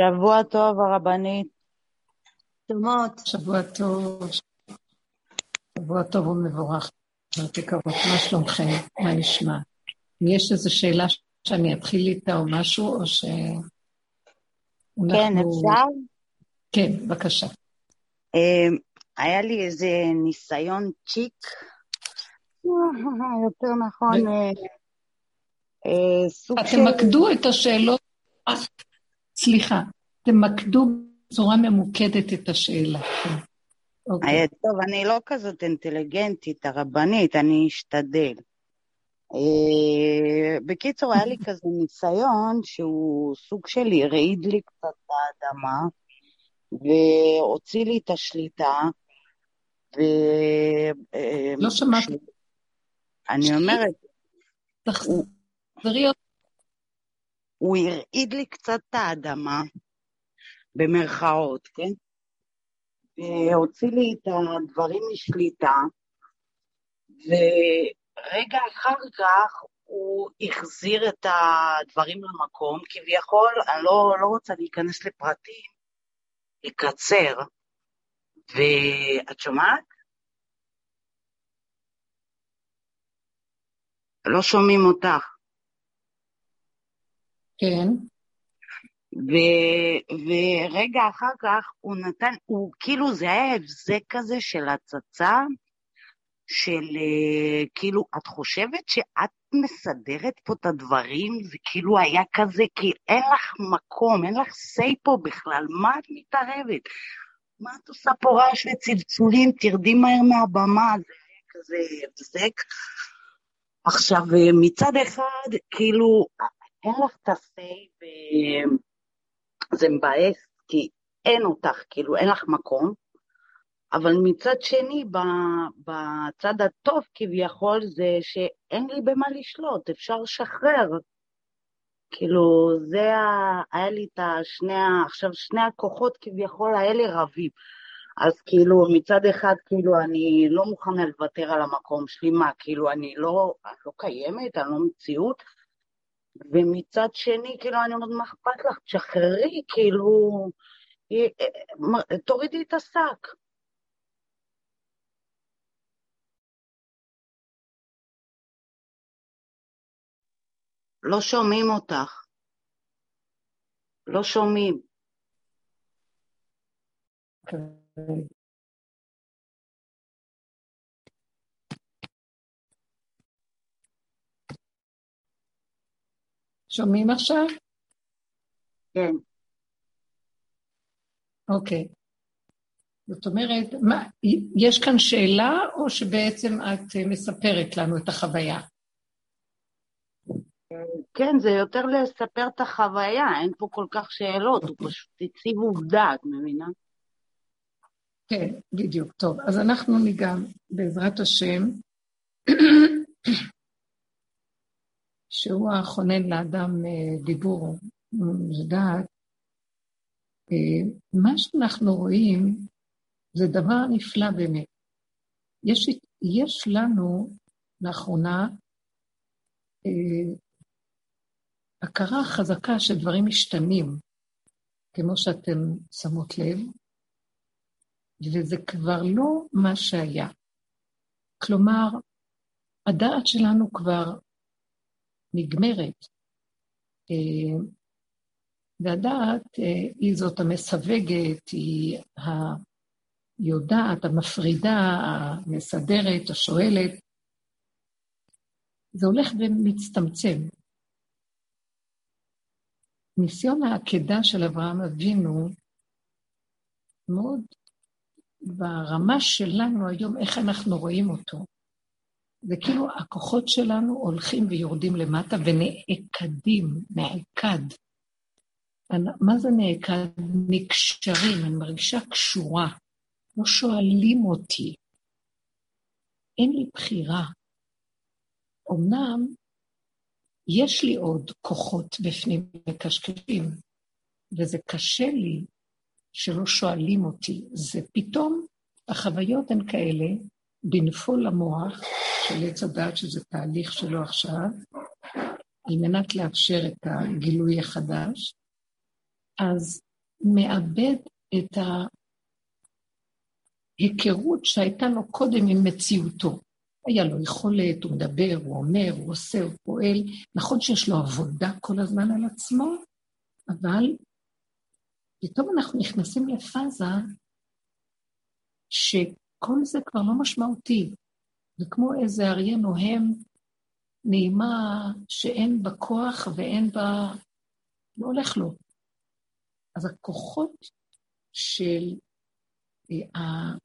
שבוע טוב, הרבנית. שלומות. שבוע טוב. שבוע טוב ומבורך. יקרות, מה שלומכם? מה נשמע? יש איזו שאלה שאני אתחיל איתה או משהו, או ש... כן, אפשר? כן, בבקשה. אמ, היה לי איזה ניסיון צ'יק, יותר נכון, אה, אה, סוג של... תמקדו את השאלות, סליחה, תמקדו בצורה ממוקדת את השאלה. אוקיי. טוב, אני לא כזאת אינטליגנטית, הרבנית, אני אשתדל. אה, בקיצור, היה לי כזה ניסיון שהוא סוג של הרעיד לי קצת באדמה, והוציא לי את השליטה. ו... לא שמעתי. אני אומרת... תחזרי עוד. הוא הרעיד לי קצת את האדמה, במרכאות, כן? והוציא לי את הדברים משליטה, ורגע אחר כך הוא החזיר את הדברים למקום, כביכול, אני לא, לא רוצה להיכנס לפרטים, לקצר, ואת שומעת? לא שומעים אותך. כן. ו, ורגע אחר כך הוא נתן, הוא כאילו זה היה הבזק כזה של הצצה, של אה, כאילו, את חושבת שאת מסדרת פה את הדברים, זה כאילו היה כזה, כי אין לך מקום, אין לך say פה בכלל, מה את מתערבת? מה את עושה פה רעש וצלצולים, תרדי מהר מהבמה, זה היה כזה הבזק. עכשיו, אה, מצד אחד, כאילו, אין לך את ה-say, וזה מבאס, כי אין אותך, כאילו, אין לך מקום. אבל מצד שני, בצד הטוב כביכול, זה שאין לי במה לשלוט, אפשר לשחרר. כאילו, זה ה... היה לי את השני, עכשיו שני הכוחות כביכול האלה רבים. אז כאילו, מצד אחד, כאילו, אני לא מוכנה לוותר על המקום שלי, מה, כאילו, אני לא, אני לא קיימת, אני לא מציאות, ומצד שני, כאילו, אני אומרת, מה אכפת לך? תשחררי, כאילו, אה, אה, תורידי את השק. לא שומעים אותך. לא שומעים. שומעים עכשיו? כן. אוקיי. זאת אומרת, מה, יש כאן שאלה, או שבעצם את מספרת לנו את החוויה? כן, זה יותר לספר את החוויה, אין פה כל כך שאלות, הוא פשוט הציב עובדה, את מבינה? כן, בדיוק. טוב, אז אנחנו ניגע, בעזרת השם, שהוא החונן לאדם אה, דיבור ודעת, אה, מה שאנחנו רואים זה דבר נפלא באמת. יש, יש לנו לאחרונה אה, הכרה חזקה שדברים משתנים, כמו שאתם שמות לב, וזה כבר לא מה שהיה. כלומר, הדעת שלנו כבר נגמרת, אה, והדעת אה, היא זאת המסווגת, היא היודעת, המפרידה, המסדרת, השואלת. זה הולך ומצטמצם. ניסיון העקדה של אברהם אבינו, מאוד ברמה שלנו היום, איך אנחנו רואים אותו. זה כאילו הכוחות שלנו הולכים ויורדים למטה ונעקדים, נעקד. מה זה נעקד? נקשרים, אני מרגישה קשורה. לא שואלים אותי. אין לי בחירה. אמנם יש לי עוד כוחות בפנים מקשקשים, וזה קשה לי שלא שואלים אותי. זה פתאום, החוויות הן כאלה, בנפול המוח של עץ הדת, שזה תהליך שלו עכשיו, על מנת לאפשר את הגילוי החדש, אז מאבד את ההיכרות שהייתה לו קודם עם מציאותו. היה לו יכולת, הוא מדבר, הוא אומר, הוא עושה, הוא פועל. נכון שיש לו עבודה כל הזמן על עצמו, אבל פתאום אנחנו נכנסים לפאזה שכל זה כבר לא משמעותי. זה כמו איזה אריה נוהם, נעימה שאין בה כוח ואין בה... לא הולך לו. אז הכוחות של אה,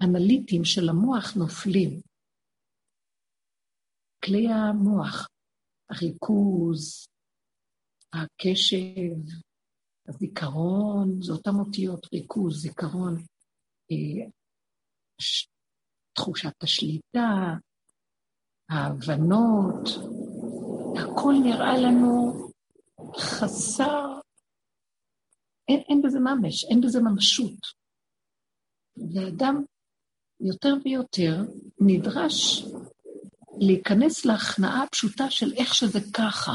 האנליטים של המוח נופלים. כלי המוח, הריכוז, הקשב, הזיכרון, זה אותן אותיות, ריכוז, זיכרון, תחושת השליטה, ההבנות, הכל נראה לנו חסר, אין, אין בזה ממש, אין בזה ממשות. ואדם יותר ויותר נדרש להיכנס להכנעה הפשוטה של איך שזה ככה.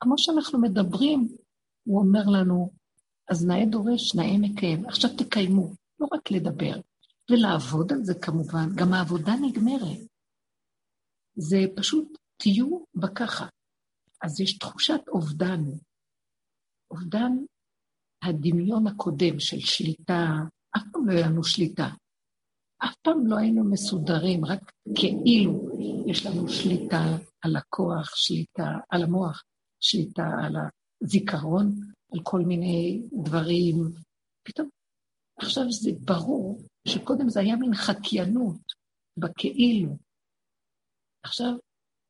כמו שאנחנו מדברים, הוא אומר לנו, אז נאה דורש, נאה מקיים. עכשיו תקיימו, לא רק לדבר, ולעבוד על זה כמובן, גם העבודה נגמרת. זה פשוט, תהיו בככה. אז יש תחושת אובדן. אובדן הדמיון הקודם של שליטה, אף פעם לא היה לנו שליטה. אף פעם לא היינו מסודרים, רק כאילו יש לנו שליטה על הכוח, שליטה על המוח, שליטה על הזיכרון, על כל מיני דברים. פתאום, עכשיו זה ברור שקודם זה היה מין חקיינות בכאילו. עכשיו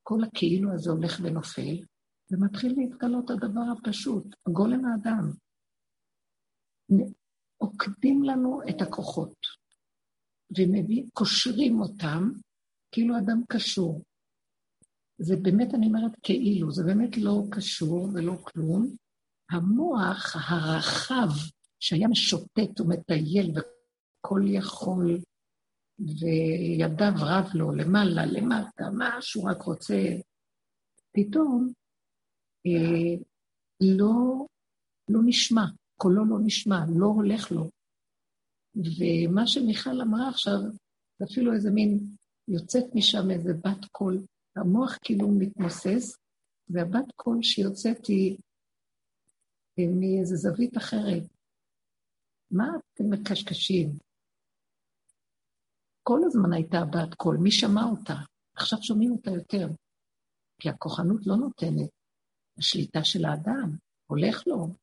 כל הכאילו הזה הולך ונופל, ומתחיל להתגלות הדבר הפשוט, הגולם האדם. עוקדים לנו את הכוחות, וקושרים אותם כאילו אדם קשור. זה באמת, אני אומרת כאילו, זה באמת לא קשור ולא כלום. המוח הרחב, שהיה משוטט ומטייל וכל יכול, וידיו רב לו למעלה, למטה, מה שהוא רק רוצה, פתאום אה, לא, לא נשמע, קולו לא נשמע, לא הולך לו. ומה שמיכל אמרה עכשיו, זה אפילו איזה מין, יוצאת משם איזה בת קול, המוח כאילו מתמוסס, והבת קול שיוצאת היא אה, מאיזה זווית אחרת. מה אתם מקשקשים? כל הזמן הייתה בת קול, מי שמע אותה? עכשיו שומעים אותה יותר, כי הכוחנות לא נותנת. השליטה של האדם, הולך לו,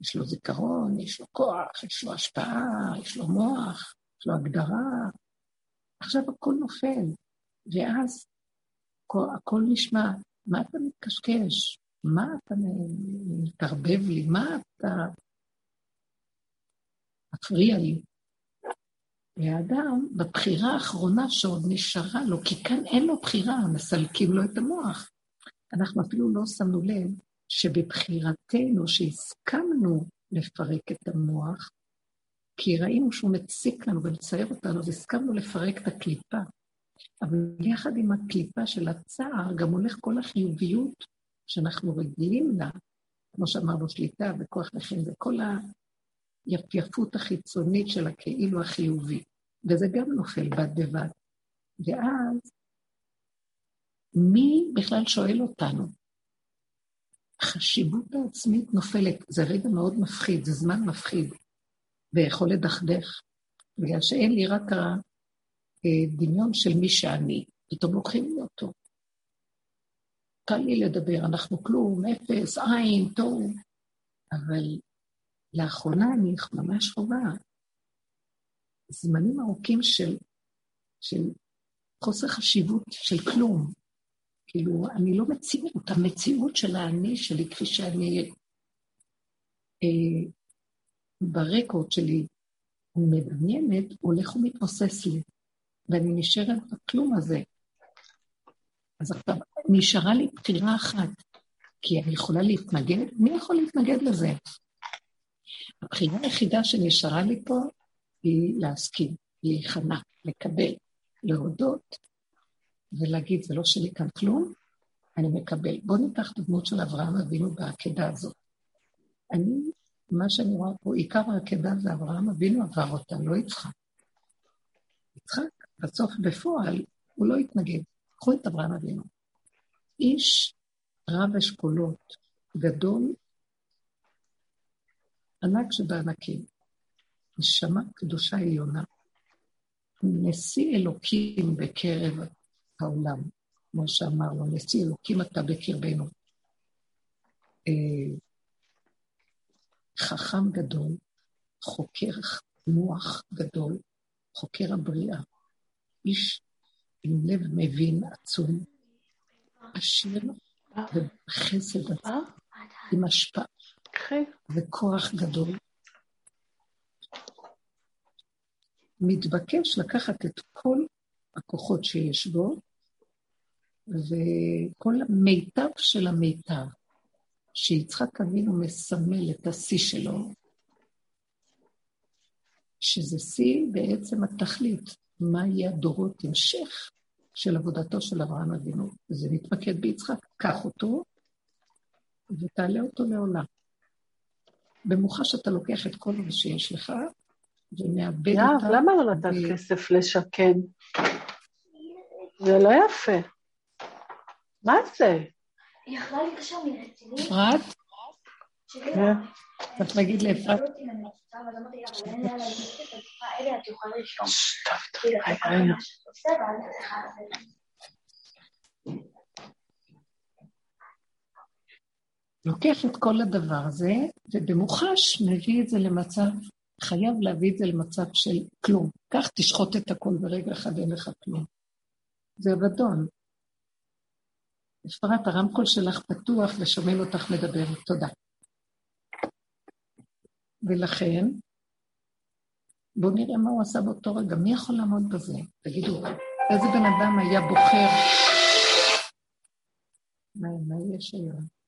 יש לו זיכרון, יש לו כוח, יש לו השפעה, יש לו מוח, יש לו הגדרה. עכשיו הכל נופל, ואז הכל, הכל נשמע, מה אתה מתקשקש? מה אתה מתערבב לי? מה אתה... מפריע לי. והאדם, בבחירה האחרונה שעוד נשארה לו, כי כאן אין לו בחירה, מסלקים לו את המוח. אנחנו אפילו לא שמנו לב שבבחירתנו, שהסכמנו לפרק את המוח, כי ראינו שהוא מציק לנו ומצער אותנו, אז הסכמנו לפרק את הקליפה. אבל יחד עם הקליפה של הצער, גם הולך כל החיוביות שאנחנו רגילים לה, כמו שאמרנו, שליטה וכוח נכים, וכל היפייפות החיצונית של הכאילו החיובי. וזה גם נופל בד בבד. ואז מי בכלל שואל אותנו? החשיבות העצמית נופלת. זה רגע מאוד מפחיד, זה זמן מפחיד, ויכול לדכדך, בגלל שאין לי רק הדמיון של מי שאני, פתאום לוקחים לי אותו. קל לי לדבר, אנחנו כלום, אפס, עין, טוב, אבל לאחרונה אני ממש חווה זמנים ארוכים של, של חוסר חשיבות של כלום. כאילו, אני לא מציאות, המציאות של האני שלי, כפי שאני אה, ברקורד שלי מדמיינת, הולך ומתמוסס לי, ואני נשארת בכלום הזה. אז עכשיו, נשארה לי בחירה אחת, כי אני יכולה להתנגד? מי יכול להתנגד לזה? הבחירה היחידה שנשארה לי פה היא להסכים, להיכנע, לקבל, להודות ולהגיד, זה לא שלי כאן כלום, אני מקבל. בואו ניקח הדמות של אברהם אבינו בעקדה הזאת. אני מה שאני רואה פה, עיקר העקדה זה אברהם אבינו עבר אותה, לא יצחק. יצחק, בסוף בפועל, הוא לא התנגד. קחו את אברהם אבינו. איש רב אשכולות, גדול, ענק שבענקים. נשמה קדושה עליונה. נשיא אלוקים בקרב העולם, כמו שאמר לו, נשיא אלוקים אתה בקרבנו. אה, חכם גדול, חוקר מוח גדול, חוקר הבריאה, איש עם לב מבין עצום, עשיר וחסד עצום, עם השפעה וכוח גדול. מתבקש לקחת את כל הכוחות שיש בו, וכל המיטב של המיטב, שיצחק אבינו מסמל את השיא שלו, שזה שיא בעצם התכלית, מה יהיה הדורות המשך של עבודתו של אברהם אבינו. זה מתמקד ביצחק, קח אותו ותעלה אותו לעולם. במוחש אתה לוקח את כל מה שיש לך ומאבד אותה. יאב, למה לא נתת כסף לשקם? זה לא יפה. מה זה? היא יכלה להתקשר מרציני. אפרת? כן. צריך להגיד לאפרת. לוקח את כל הדבר הזה, ובמוחש מביא את זה למצב, חייב להביא את זה למצב של כלום. קח, תשחוט את הכל ברגע אחד, אין לך כלום. זה אבדון. אפרת, הרמקול שלך פתוח ושומעים אותך מדברת. תודה. ולכן, בואו נראה מה הוא עשה באותו רגע. מי יכול לעמוד בזה? תגידו, איזה בן אדם היה בוחר? מה, מה יש היום?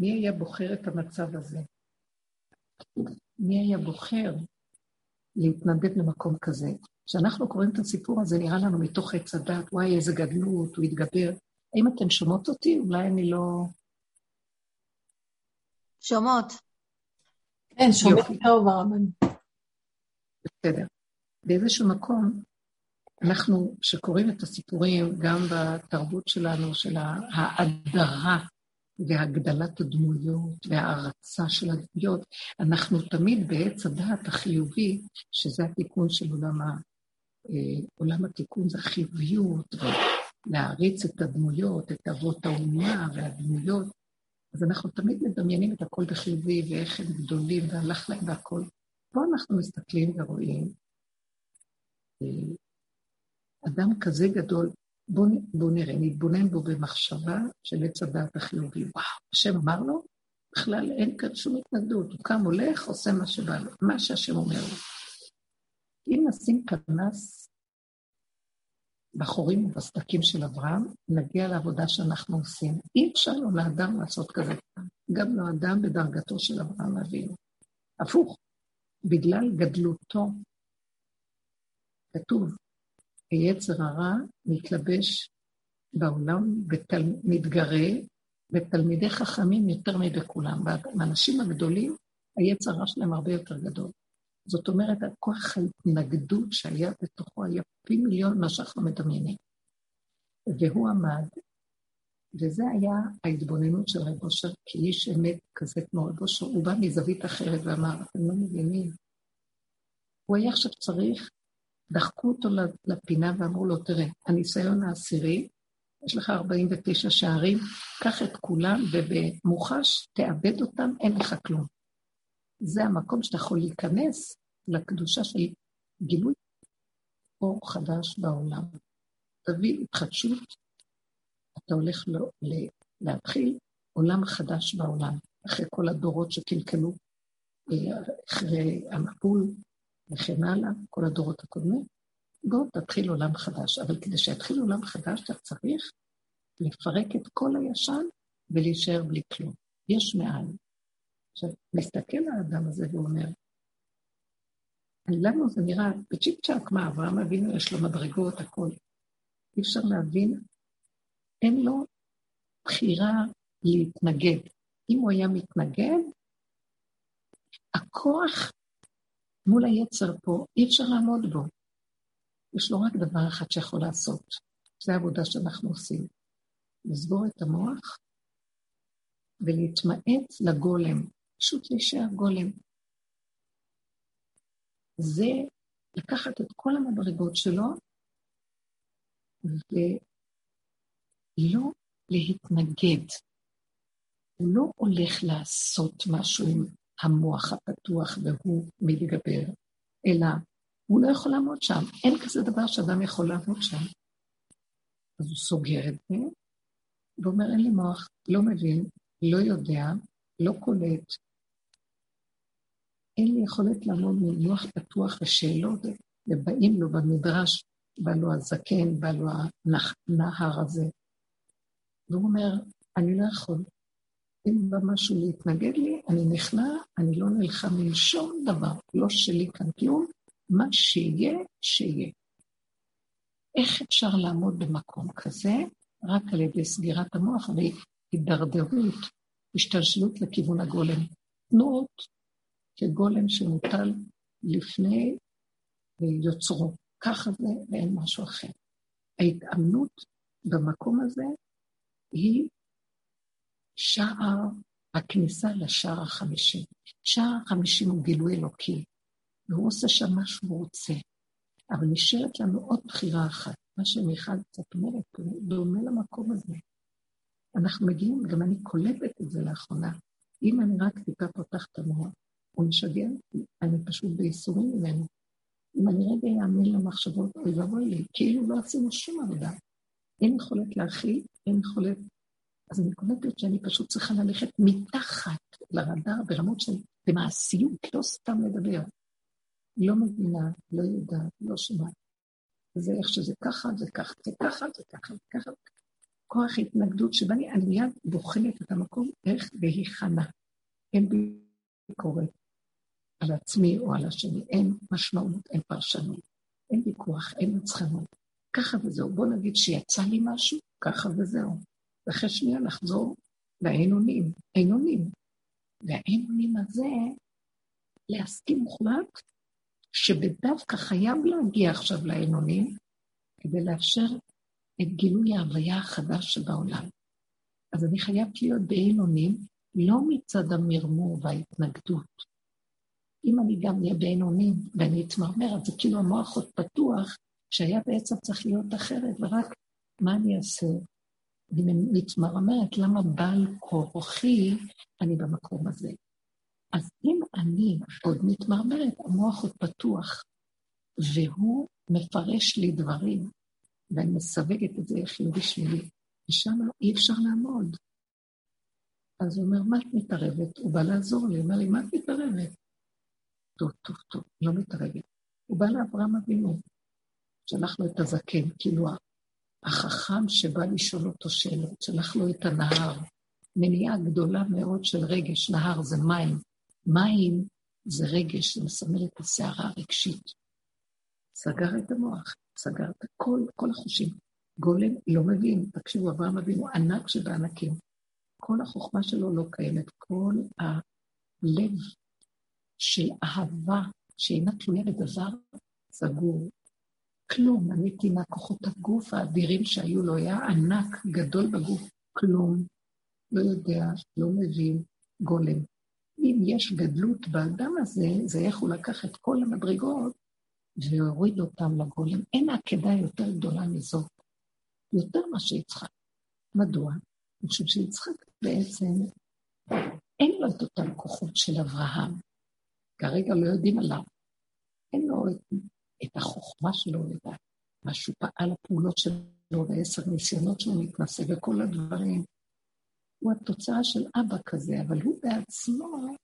מי היה בוחר את המצב הזה? מי היה בוחר להתנדב למקום כזה? כשאנחנו קוראים את הסיפור הזה, נראה לנו מתוך עץ הדת, וואי, איזה גדלות, הוא התגבר. האם אתן שומעות אותי? אולי אני לא... שומעות. כן, שומעים טוב, הרבן. בסדר. באיזשהו מקום, אנחנו, כשקוראים את הסיפורים, גם בתרבות שלנו, של ההאדרה והגדלת הדמויות וההערצה של הדמויות, אנחנו תמיד בעץ הדעת החיובי, שזה התיקון של עולם, ה, אה, עולם התיקון, זה החיוביות, להעריץ את הדמויות, את אבות האומה והדמויות. אז אנחנו תמיד מדמיינים את הכל בחיובי, ואיך הם גדולים, והלך להם והכל. פה אנחנו מסתכלים ורואים אה, אדם כזה גדול, בואו בוא נראה, נתבונן בו במחשבה של עץ הדעת החיובי. וואו, השם אמר לו, בכלל אין כאן שום התנגדות, הוא קם, הולך, עושה מה שבא לו, מה שהשם אומר לו. אם נשים פנס בחורים ובסדקים של אברהם, נגיע לעבודה שאנחנו עושים. אי אפשר לו לאדם לעשות כזה פעם, גם לא אדם בדרגתו של אברהם אבינו. הפוך, בגלל גדלותו, כתוב, היצר הרע מתלבש בעולם, בתל... מתגרה בתלמידי חכמים יותר מבכולם. והאנשים הגדולים, היצר הרע שלהם הרבה יותר גדול. זאת אומרת, הכוח ההתנגדות שהיה בתוכו היה פי מיליון מה שאנחנו מדמיינים. והוא עמד, וזה היה ההתבוננות של רב אושר, כאיש אמת כזה כמו רב אושר, הוא בא מזווית אחרת ואמר, אתם לא מבינים. הוא היה עכשיו צריך, דחקו אותו לפינה ואמרו לו, תראה, הניסיון העשירי, יש לך 49 שערים, קח את כולם ובמוחש תאבד אותם, אין לך כלום. זה המקום שאתה יכול להיכנס לקדושה של גילוי אור חדש בעולם. תביא התחדשות, אתה הולך לא, להתחיל עולם חדש בעולם, אחרי כל הדורות שקלקלו, אה, אחרי המבול וכן הלאה, כל הדורות הקודמים. בוא תתחיל עולם חדש, אבל כדי שיתחיל עולם חדש אתה צריך לפרק את כל הישן ולהישאר בלי כלום. יש מעל. עכשיו, מסתכל האדם הזה ואומר, לנו זה נראה בצ'יק צ'אק, מה, אברהם אבינו יש לו מדרגות, הכול. אי אפשר להבין, אין לו בחירה להתנגד. אם הוא היה מתנגד, הכוח מול היצר פה, אי אפשר לעמוד בו. יש לו רק דבר אחד שיכול לעשות. זו העבודה שאנחנו עושים. לסגור את המוח ולהתמעט לגולם, פשוט להישאר גולם. זה לקחת את כל המדרגות שלו ולא להתנגד. הוא לא הולך לעשות משהו עם המוח הפתוח והוא מתגבר, אלא הוא לא יכול לעמוד שם. אין כזה דבר שאדם יכול לעמוד שם. אז הוא סוגר את זה, ואומר, אין לי מוח, לא מבין, לא יודע, לא קולט, אין לי יכולת לעמוד מול מוח פתוח ושאלות, ובאים לו במדרש, בא לו הזקן, בא לו הנהר הזה. והוא אומר, אני לא יכול. אם בא משהו להתנגד לי, אני נכנע, אני לא נלחם עם שום דבר, לא שלי כאן כלום, מה שיהיה, שיהיה. איך אפשר לעמוד במקום כזה? רק על ידי סגירת המוח והידרדרות, השתלשלות לכיוון הגולם. תנועות כגולם שמוטל לפני יוצרו. ככה זה ואין משהו אחר. ההתאמנות במקום הזה היא שער הכניסה לשער החמישים. שער החמישים הוא גילוי אלוקי, והוא עושה שם מה שהוא רוצה. אבל נשארת לנו עוד בחירה אחת, מה שמיכל קצת אומרת, דומה למקום הזה. אנחנו מגיעים, גם אני קולטת את זה לאחרונה. אם אני רק טיפה פותחת את המוח, הוא משגע אותי, אני פשוט בייסורים ממנו. אם אני רגע אאמין למחשבות, אוי ואבוי לי, כאילו לא עשינו שום עבודה. אין יכולת להכיל, אין יכולת... אז אני קולטת שאני פשוט צריכה ללכת מתחת לרדאר ברמות של במעשיות, לא סתם לדבר. לא מבינה, לא יודעת, לא שומעת. זה איך שזה ככה, זה ככה, זה ככה, זה ככה, זה ככה. כוח התנגדות שבה אני, אני מיד בוחנת את המקום איך בהיכנע. אין ביקורת על עצמי או על השני, אין משמעות, אין פרשנות, אין ויכוח, אין מצחנות. ככה וזהו. בוא נגיד שיצא לי משהו, ככה וזהו. ואחרי שנייה נחזור לאין-אונים, אין-אונים. והאין-אונים הזה, להסכים מוחלט שבדווקא חייב להגיע עכשיו לאין-אונים כדי לאפשר את גילוי ההוויה החדש שבעולם. אז אני חייבת להיות באין-אונים, לא מצד המרמור וההתנגדות. אם אני גם אהיה באין-אונים ואני אתמרמר, אז זה כאילו המוח עוד פתוח, שהיה בעצם צריך להיות אחרת, ורק מה אני אעשה? אני מתמרמרת, למה בעל כורחי אני במקום הזה? אז אם אני עוד מתמרמרת, המוח עוד פתוח, והוא מפרש לי דברים, ואני מסווגת את זה חיובי שלילי, ושם אי אפשר לעמוד. אז הוא אומר, מה את מתערבת? הוא בא לעזור לי, הוא אומר לי, מה את מתערבת? טוב, טוב, טוב, לא מתערבת. הוא בא לאברהם אבינו, שלח לו את הזקן, כאילו החכם שבא לשאול אותו שאלות, שלח לו את הנהר. מניעה גדולה מאוד של רגש, נהר זה מים. מים זה רגש, זה מסמל את הסערה הרגשית. סגר את המוח, סגר את כל, כל החושים. גולם לא מבין, תקשיבו, אברהם אבינו ענק שבענקים. כל החוכמה שלו לא קיימת, כל הלב של אהבה שאינה תלויה בדבר סגור. כלום, עניתי מהכוחות הגוף האדירים שהיו לו, היה ענק, גדול בגוף, כלום. לא יודע, לא מבין, גולם. אם יש גדלות באדם הזה, זה איך הוא לקח את כל המדרגות והוריד אותם לגולם. אין עקדה יותר גדולה מזאת, יותר מה שיצחק. מדוע? משום שיצחק בעצם, אין לו את אותם כוחות של אברהם. כרגע לא יודעים עליו. אין לו את, את החוכמה שלו, את מה שהוא פעל, הפעולות שלו, ועשר ניסיונות שהוא מתנסה, וכל הדברים. הוא התוצאה של אבא כזה, אבל הוא בעצמו,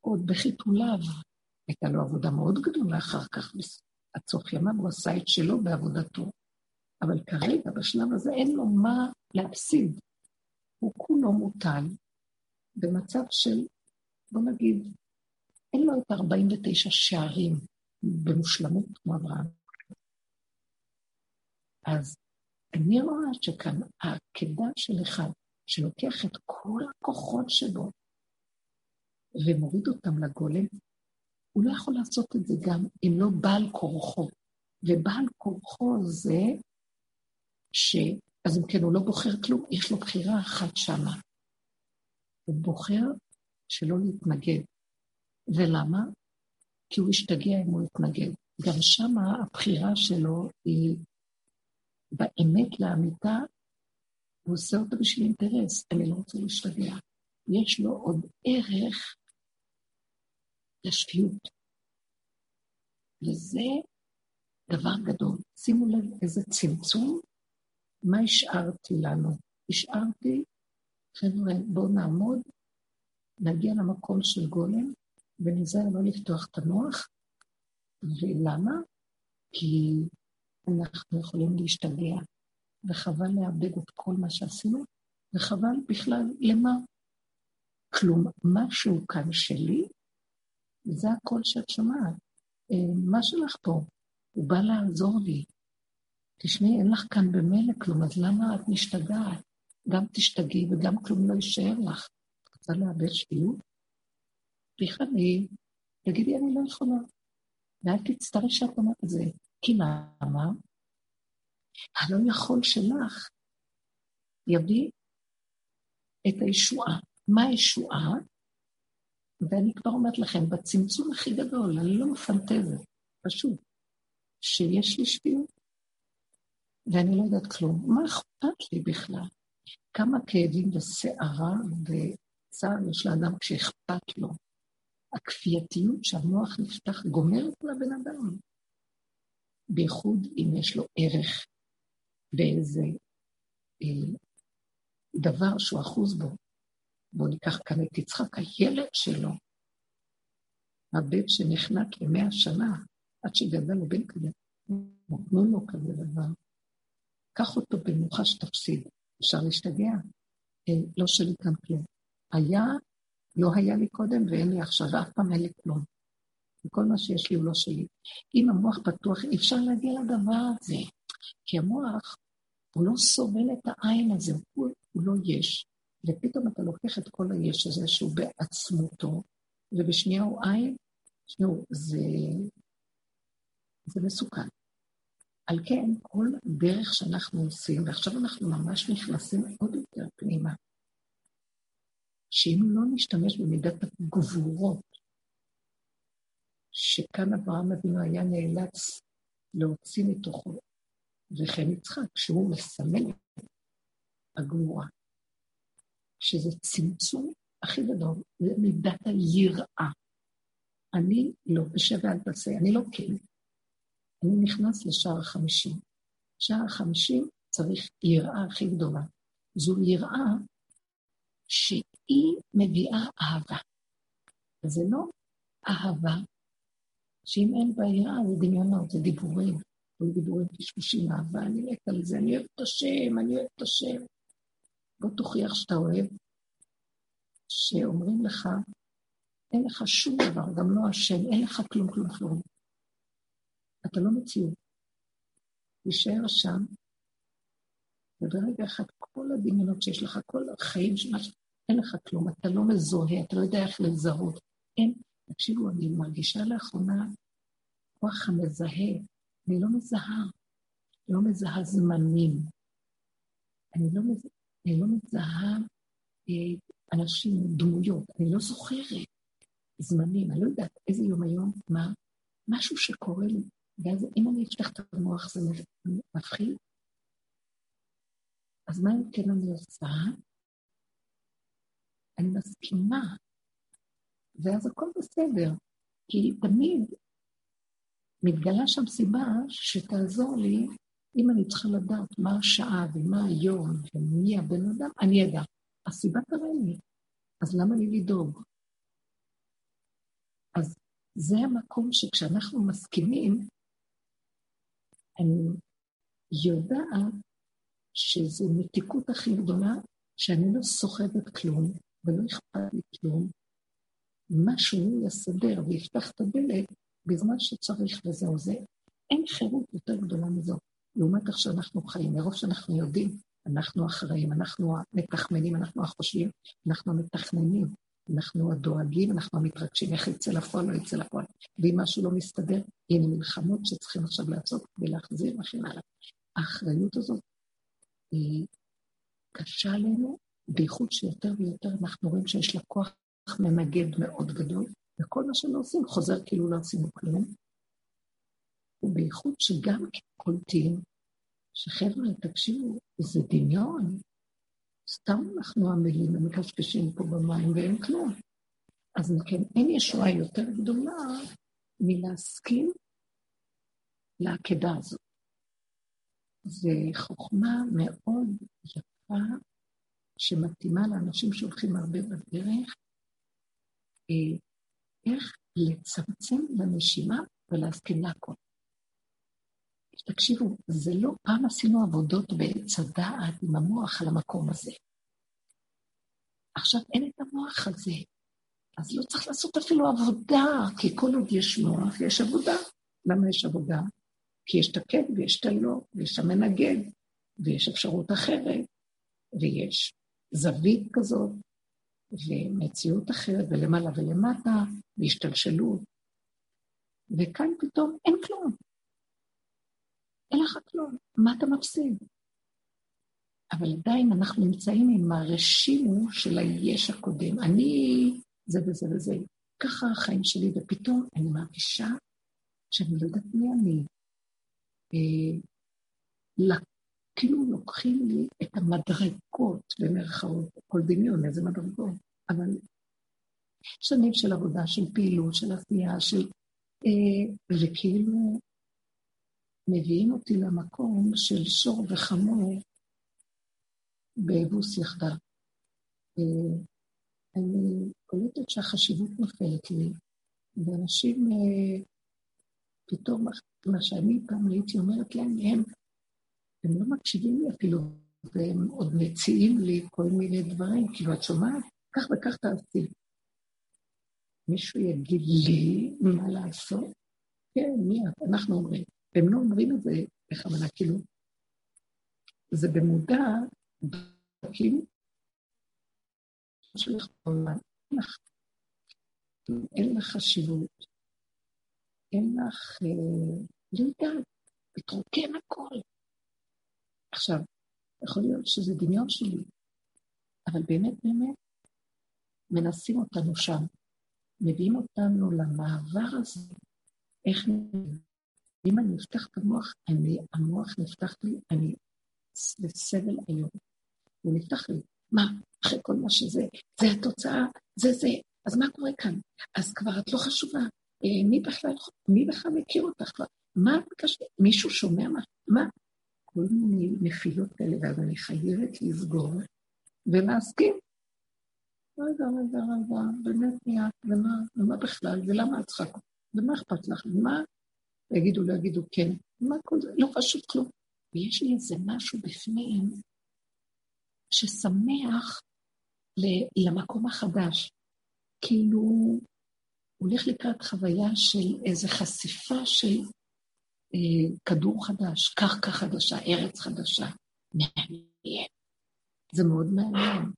עוד בחיתוליו, הייתה לו עבודה מאוד גדולה אחר כך, עד סוף ימיו הוא עשה את שלו בעבודתו. אבל כרגע, בשלב הזה, אין לו מה להפסיד. הוא כולו מוטל במצב של, בוא נגיד, אין לו את 49 שערים במושלמות כמו אברהם. אז אני רואה שכאן העקדה של אחד שלוקח את כל הכוחות שלו ומוריד אותם לגולם, הוא לא יכול לעשות את זה גם אם לא בעל כורחו. ובעל כורחו זה ש... אז אם כן, הוא לא בוחר כלום, יש לו בחירה אחת שמה. הוא בוחר שלא להתנגד. ולמה? כי הוא ישתגע אם הוא יתנגד. גם שמה הבחירה שלו היא באמת לאמיתה, הוא עושה אותה בשביל אינטרס, אני לא רוצה להשתגע. יש לו עוד ערך לשפיות. וזה דבר גדול. שימו לב איזה צמצום, מה השארתי לנו? השארתי, חבר'ה, בואו נעמוד, נגיע למקום של גולם, ונזהר לא לפתוח את המוח. ולמה? כי אנחנו יכולים להשתגע, וחבל לאבד את כל מה שעשינו, וחבל בכלל, למה? כלום, משהו כאן שלי, זה הקול שאת שומעת. אה, מה שלך פה? הוא בא לעזור לי. תשמעי, אין לך כאן במילא כלום, אז למה את משתגעת? גם תשתגעי וגם כלום לא יישאר לך. את רוצה לאבד שפיות? תיכני, תגידי, אני לא יכולה. ואל תצטערי שאת אומרת את זה. כי למה? הלא יכול שלך יביא את הישועה. מה הישועה? ואני כבר אומרת לכם, בצמצום הכי גדול, אני לא מפנטזת, פשוט, שיש לי שפיות, ואני לא יודעת כלום. מה אכפת לי בכלל? כמה כאבים וסערה וצער יש לאדם כשאכפת לו. הכפייתיות שהמוח נפתח גומרת לבן אדם. בייחוד אם יש לו ערך באיזה אה, דבר שהוא אחוז בו. בואו ניקח כאן את יצחק, הילד שלו, הבן שנחנק למאה שנה, עד שגדל לבן כזה, נתנו לו כזה דבר. קח אותו במנוחה שתפסיד, אפשר להשתגע. אה, לא שלי כאן כלום. היה, לא היה לי קודם ואין לי עכשיו, ואף פעם אין לי כלום. וכל מה שיש לי הוא לא שלי. אם המוח פתוח, אי אפשר להגיע לדבר הזה. כי המוח, הוא לא סובל את העין הזה, הוא, הוא לא יש. ופתאום אתה לוקח את כל היש הזה שהוא בעצמותו, ובשנייה הוא עין, תשמעו, זה, זה מסוכן. על כן, כל דרך שאנחנו עושים, ועכשיו אנחנו ממש נכנסים עוד יותר פנימה, שאם לא נשתמש במידת הגבורות, שכאן אברהם אבינו היה נאלץ להוציא מתוכו, וכן יצחק, שהוא מסמל את הגבורה, שזה צמצום הכי גדול, זה מידת היראה. אני לא, בשב ואל תעשה, אני לא כן. אני נכנס לשער החמישים. שער החמישים צריך יראה הכי גדולה. זו יראה שהיא מביאה אהבה. זה לא אהבה שאם אין בה יראה זה דמיונות, זה דיבורים. כל דיבורים קשקושים, אהבה, אני מת על זה, אני אוהב את השם, אני אוהב את השם. בוא תוכיח שאתה אוהב, שאומרים לך, אין לך שום דבר, גם לא השם, אין לך כלום, כלום, כלום. אתה לא מציאות. תישאר שם, וברגע אחד כל הדמיונות שיש לך, כל החיים שלך, אין לך כלום, אתה לא מזוהה, אתה לא יודע איך לזהות. אין, תקשיבו, אני מרגישה לאחרונה כוח המזהה, אני לא מזהה, לא מזהה זמנים. אני לא, מז... אני לא מזהה אה, אנשים, דמויות, אני לא זוכרת זמנים, אני לא יודעת איזה יום היום, מה, משהו שקורה לי, ואז אם אני אפתח את המוח זה מפחיד. אז מה אם כן אני עושה? אני מסכימה, ואז הכל בסדר, כי תמיד מתגלה שם סיבה שתעזור לי, אם אני צריכה לדעת מה השעה ומה היום ומי הבן אדם, אני אדע. הסיבה תראה לי, אז למה לי לדאוג? אז זה המקום שכשאנחנו מסכימים, אני יודעת שזו מתיקות הכי גדולה, שאני לא סוחבת כלום ולא אכפת לי כלום. משהו יסדר ויפתח את הדלת בזמן שצריך וזהו זה. אין חירות יותר גדולה מזו. לעומת איך שאנחנו חיים, מרוב שאנחנו יודעים, אנחנו אחראים, אנחנו המתכמנים, אנחנו החושבים, אנחנו המתכננים, אנחנו הדואגים, אנחנו המתרגשים, איך יצא לפועל, לא יצא לפועל. ואם משהו לא מסתדר, הנה מלחמות שצריכים עכשיו לעשות כדי להחזיר וכן הלאה. האחריות הזאת היא קשה עלינו, בייחוד שיותר ויותר אנחנו רואים שיש לה כוח מנגד מאוד גדול, וכל מה שלא עושים חוזר כאילו לא עשינו כלום. ובייחוד שגם קולטים, שחבר'ה, תקשיבו, זה דמיון. סתם אנחנו עמלים ומקשקשים פה במים ואין כלום. אז כן, אין ישועה יותר גדולה מלהסכים לעקדה הזאת. זו חוכמה מאוד יפה, שמתאימה לאנשים שהולכים הרבה בדרך, אה, איך לצמצם לנשימה ולהסכים להכל. תקשיבו, זה לא, פעם עשינו עבודות בעץ הדעת עם המוח על המקום הזה. עכשיו אין את המוח הזה, אז לא צריך לעשות אפילו עבודה, כי כל עוד יש מוח, יש עבודה. למה יש עבודה? כי יש את הכן ויש את הלא, ויש המנגד, ויש אפשרות אחרת, ויש זווית כזאת, ומציאות אחרת, ולמעלה ולמטה, והשתלשלות. וכאן פתאום אין כלום. אין לך כלום, מה אתה מפסיד? אבל עדיין אנחנו נמצאים עם הרשימו של היש הקודם. אני זה וזה וזה. ככה החיים שלי, ופתאום אני מרגישה שאני לא יודעת מי אני. אה, כאילו לוקחים לי את המדרגות, במרכאות, כל דמיון, איזה מדרגות, אבל שנים של עבודה, של פעילות, של עשייה, של... אה, וכאילו מביאים אותי למקום של שור וחמור באבוס יחדיו. אה, אני קולטת שהחשיבות נופלת לי, ואנשים אה, פתאום, מה שאני פעם הייתי אומרת להם, הם, הם לא מקשיבים לי אפילו, והם עוד מציעים לי כל מיני דברים, כאילו, את שומעת? כך וכך תעשי. מישהו יגיד לי מה לעשות? כן, מי את? אנחנו אומרים. והם לא אומרים את זה בכוונה, כאילו, זה במודע, כאילו, שלך בעולם, אין לך חשיבות, אין לך, אה, לא יודעת, מתרוקן הכל. עכשיו, יכול להיות שזה דמיון שלי, אבל באמת באמת מנסים אותנו שם, מביאים אותנו למעבר הזה, איך אם אני אפתח את המוח, אני, המוח נפתח לי, אני בסבל היום. הוא נפתח לי. מה, אחרי כל מה שזה, זה התוצאה, זה זה, אז מה קורה כאן? אז כבר את לא חשובה. אה, מי בכלל, מי בכלל מכיר אותך כבר? מה קשה? מישהו שומע מה? מה? כל מיני נפילות כאלה, ואז אני חייבת לסגור ולהסכים. רגע, רגע, רגע, באמת מי את, ומה, ומה בכלל, ולמה את צריכה, ומה אכפת לך, ומה יגידו, לא יגידו כן, מה כל זה, לא חשוב כלום. ויש לי איזה משהו בפנים ששמח למקום החדש. כאילו, הולך לקראת חוויה של איזו חשיפה של כדור חדש, קרקע חדשה, ארץ חדשה. מעניין. זה מאוד מעניין.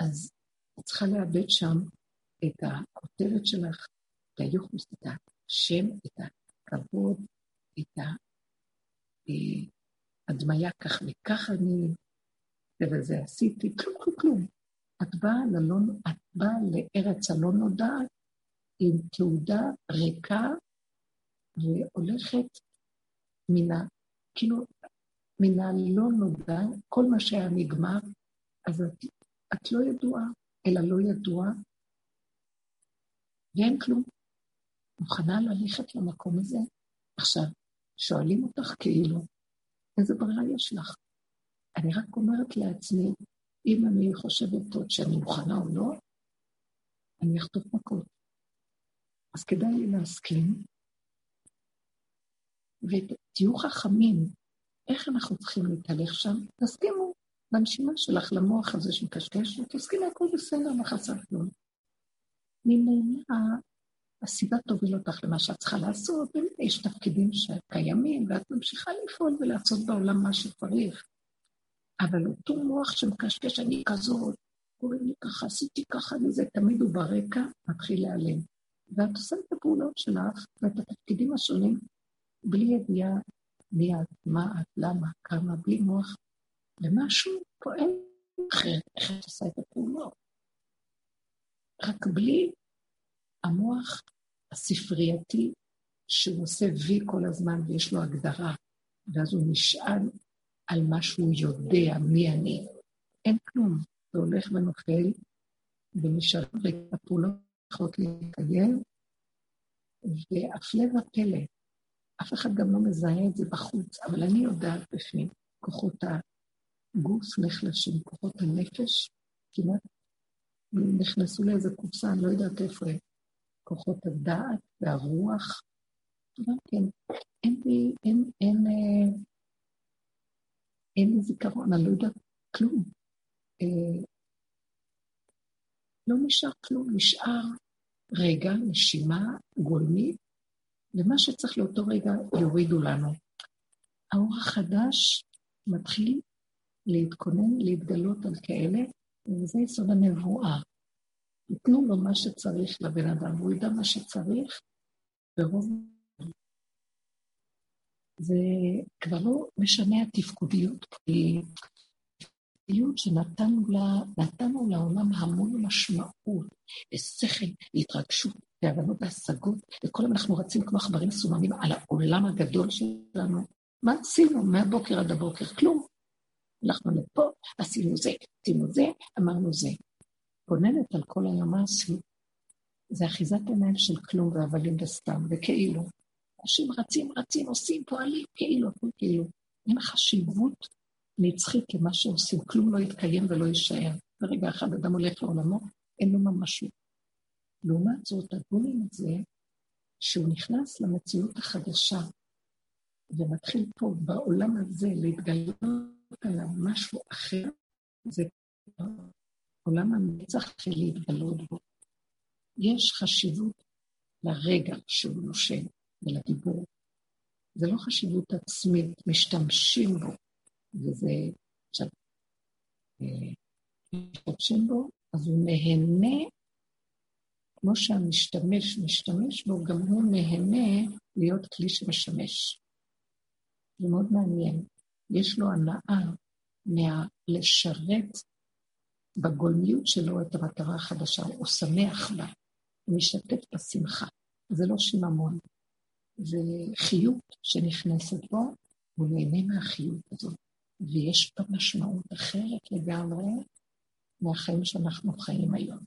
אז את צריכה לאבד שם את הכותרת שלך, את היוחוס, את השם, את הכבוד, את ההדמיה כך וכך אני, וזה עשיתי, כלום, כלום, כלום. את באה, ללא, את באה לארץ הלא נודעת עם תעודה ריקה והולכת מן ה... כאילו, מן הלא נודע, כל מה שהיה נגמר, אז את, את לא ידועה, אלא לא ידועה, ואין כלום. מוכנה ללכת למקום הזה? עכשיו, שואלים אותך כאילו, איזה ברירה יש לך? אני רק אומרת לעצמי, אם אני חושבת עוד שאני מוכנה או לא, אני אחטוף מכות. אז כדאי לי להסכים, ותהיו חכמים, איך אנחנו צריכים להתהלך שם? תסכימו בנשימה שלך למוח הזה שמקשקש, ותסכימו, הכל בסדר, לא חסר כלום. ממילא הסיבה תוביל אותך למה שאת צריכה לעשות, יש תפקידים שקיימים, ואת ממשיכה לפעול ולעשות בעולם מה שצריך. אבל אותו מוח שמקשקש, אני כזאת, קוראים לי ככה, עשיתי ככה וזה, תמיד הוא ברקע, מתחיל להיעלם. ואת עושה את הפעולות שלך ואת התפקידים השונים בלי ידיעה מי את, מה את, למה, כמה, בלי מוח, ומשהו פועל אחרת, איך את עושה את הפעולות. רק בלי המוח הספרייתי, שהוא עושה וי כל הזמן ויש לו הגדרה, ואז הוא נשען על מה שהוא יודע, מי אני. אין כלום, זה הולך ונופל, ונשאר הפעולות צריכות להתקיים, והפלא ופלא, אף אחד גם לא מזהה את זה בחוץ, אבל אני יודעת בפנים, כוחות הגוף נחלשים, כוחות הנפש כמעט נכנסו לאיזה קופסה, אני לא יודעת איפה הם. כוחות הדעת והרוח, גם כן, אין לי, אין, אין, אה, אין לי זיכרון, אני לא יודעת כלום. אה, לא נשאר כלום, נשאר רגע, נשימה גולמית, ומה שצריך לאותו רגע יורידו לנו. האור החדש מתחיל להתכונן, להתגלות על כאלה, וזה יסוד הנבואה. ייתנו לו מה שצריך לבן אדם, הוא ידע מה שצריך, ורוב... זה כבר לא משנה התפקודיות, כי התפקודיות שנתנו לה, נתנו לעולם המון משמעות, ושכל, והתרגשות, והבנות והשגות, וכל יום אנחנו רצים כמו עכברים מסוממים על העולם הגדול שלנו. מה עשינו מהבוקר עד הבוקר? כלום. הלכנו לפה, עשינו זה, עשינו זה, אמרנו זה. מתבוננת על כל היום מה עשו, זה אחיזת עיניים של כלום והבלים וסתם, וכאילו. אנשים רצים, רצים, עושים, פועלים, כאילו, כאילו. אין חשיבות נצחית למה שעושים, כלום לא יתקיים ולא יישאר. ברגע אחד אדם הולך לעולמו, אין לו ממשות. לעומת זאת, הגולים הזה, שהוא נכנס למציאות החדשה, ומתחיל פה בעולם הזה להתגלות עליו משהו אחר, זה עולם הנצח התחיל להתגלות בו. יש חשיבות לרגע שהוא נושם ולדיבור. זה לא חשיבות עצמית, משתמשים בו, וזה, עכשיו, אה, משתמשים בו, אז הוא נהנה, כמו שהמשתמש משתמש בו, גם הוא נהנה להיות כלי שמשמש. זה מאוד מעניין. יש לו הנאה מהלשרת בגולמיות שלו את המטרה החדשה, הוא שמח בה, הוא משתתף בשמחה. זה לא שיממון, זה חיות שנכנסת בו, הוא נהנה מהחיות הזאת, ויש בה משמעות אחרת לגמרי מהחיים שאנחנו חיים היום.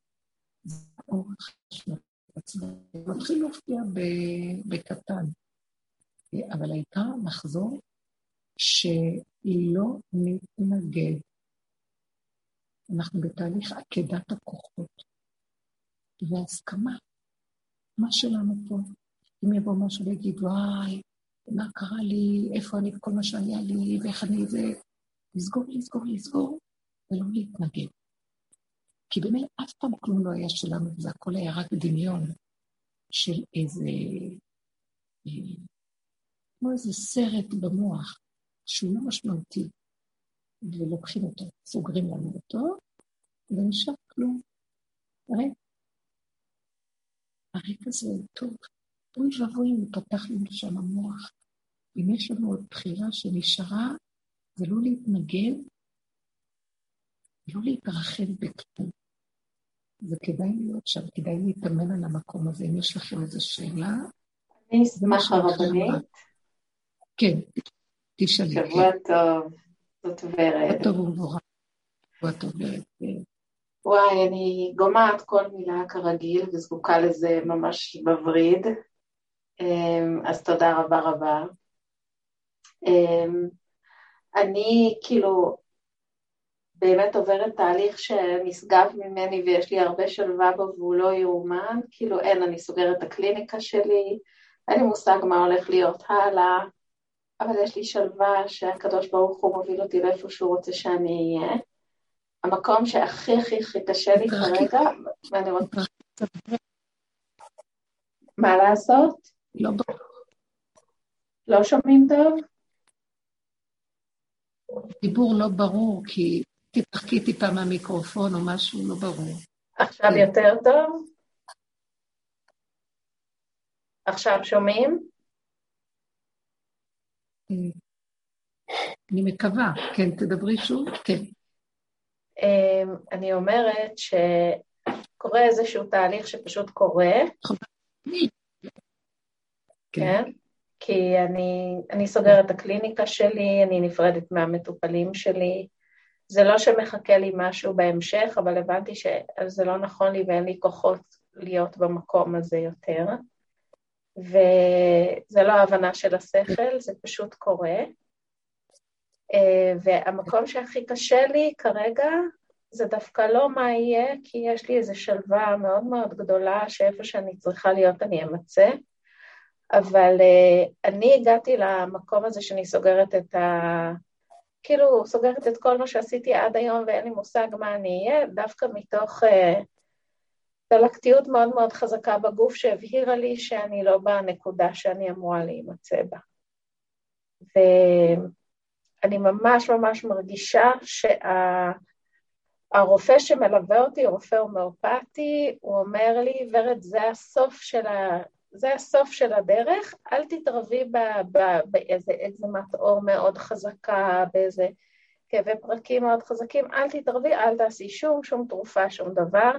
זה האורך של עצמו. מתחיל להופיע בקטן, אבל העיקר לחזור שלא נתנגד אנחנו בתהליך עקדת הכוחות והסכמה. מה שלנו פה? אם יבוא משהו ויגיד, וואי, מה קרה לי, איפה אני, כל מה שהיה לי, ואיך אני זה, לסגור, לסגור, לסגור, ולא להתנגד. כי באמת אף פעם כלום לא היה שלנו, וזה הכל היה רק דמיון של איזה, אה, כמו איזה סרט במוח, שהוא לא משמעותי. ולוקחים אותו, סוגרים לנו אותו, ונשאר כלום. הריק הזה הוא טוב. אוי ואבוי אם יפתח לנו שם המוח. אם יש לנו עוד בחירה שנשארה, זה לא להתנגד, לא להתרחב בכלום. זה כדאי להיות שם, כדאי להתאמן על המקום הזה. אם יש לכם איזו שאלה... אני אשמח הרבנית. כן, תשאלי. שבוע טוב. זאת ורד. טוב ומבורך. טוב ורד. כן. וואי, אני גומעת כל מילה כרגיל וזקוקה לזה ממש בווריד. אמ, אז תודה רבה רבה. אמ, אני כאילו באמת עוברת תהליך שנשגב ממני ויש לי הרבה שלווה בו והוא לא יאומן, כאילו אין, אני סוגרת את הקליניקה שלי, אין לי מושג מה הולך להיות הלאה, אבל יש לי שלווה שהקדוש ברוך הוא מוביל אותי לאיפה שהוא רוצה שאני אהיה. המקום שהכי הכי הכי קשה לי כרגע, ואני רוצה... מה לעשות? לא לא שומעים טוב? דיבור לא ברור, כי תתרחקי טיפה מהמיקרופון או משהו לא ברור. עכשיו כן. יותר טוב? עכשיו שומעים? אני מקווה. כן, תדברי שוב? כן. אמ, אני אומרת שקורה איזשהו תהליך שפשוט קורה, כן? כי אני, אני סוגרת את הקליניקה שלי, אני נפרדת מהמטופלים שלי. זה לא שמחכה לי משהו בהמשך, אבל הבנתי שזה לא נכון לי ואין לי כוחות להיות במקום הזה יותר. וזה לא ההבנה של השכל, זה פשוט קורה. אה, והמקום שהכי קשה לי כרגע זה דווקא לא מה יהיה, כי יש לי איזו שלווה מאוד מאוד גדולה שאיפה שאני צריכה להיות אני אמצא. אבל uh, אני הגעתי למקום הזה שאני סוגרת את ה... כאילו, סוגרת את כל מה שעשיתי עד היום ואין לי מושג מה אני אהיה, דווקא מתוך uh, דלקתיות מאוד מאוד חזקה בגוף שהבהירה לי שאני לא בנקודה שאני אמורה להימצא בה. ואני ממש ממש מרגישה שה... שמלווה אותי, רופא הומאופתי, הוא אומר לי, ורד, זה הסוף של ה... זה הסוף של הדרך, אל תתרבי באיזה אקזמת עור מאוד חזקה, באיזה כאבי פרקים מאוד חזקים, אל תתרבי, אל תעשי שום, שום תרופה, שום דבר.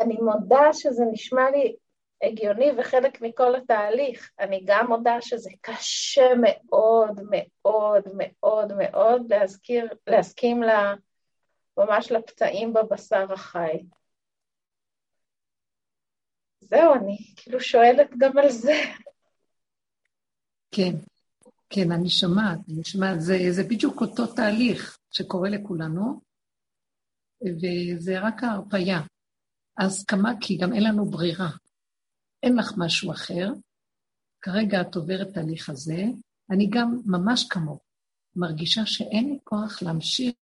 אני מודה שזה נשמע לי הגיוני וחלק מכל התהליך. אני גם מודה שזה קשה מאוד, מאוד, מאוד, מאוד להזכיר, להסכים לה, ממש לפצעים בבשר החי. זהו, אני כאילו שואלת גם על זה. כן, כן, אני שומעת, אני שומעת, זה, זה בדיוק אותו תהליך שקורה לכולנו, וזה רק ההרפייה. ההסכמה, כי גם אין לנו ברירה. אין לך משהו אחר, כרגע את עוברת תהליך הזה, אני גם ממש כמוך, מרגישה שאין לי כוח להמשיך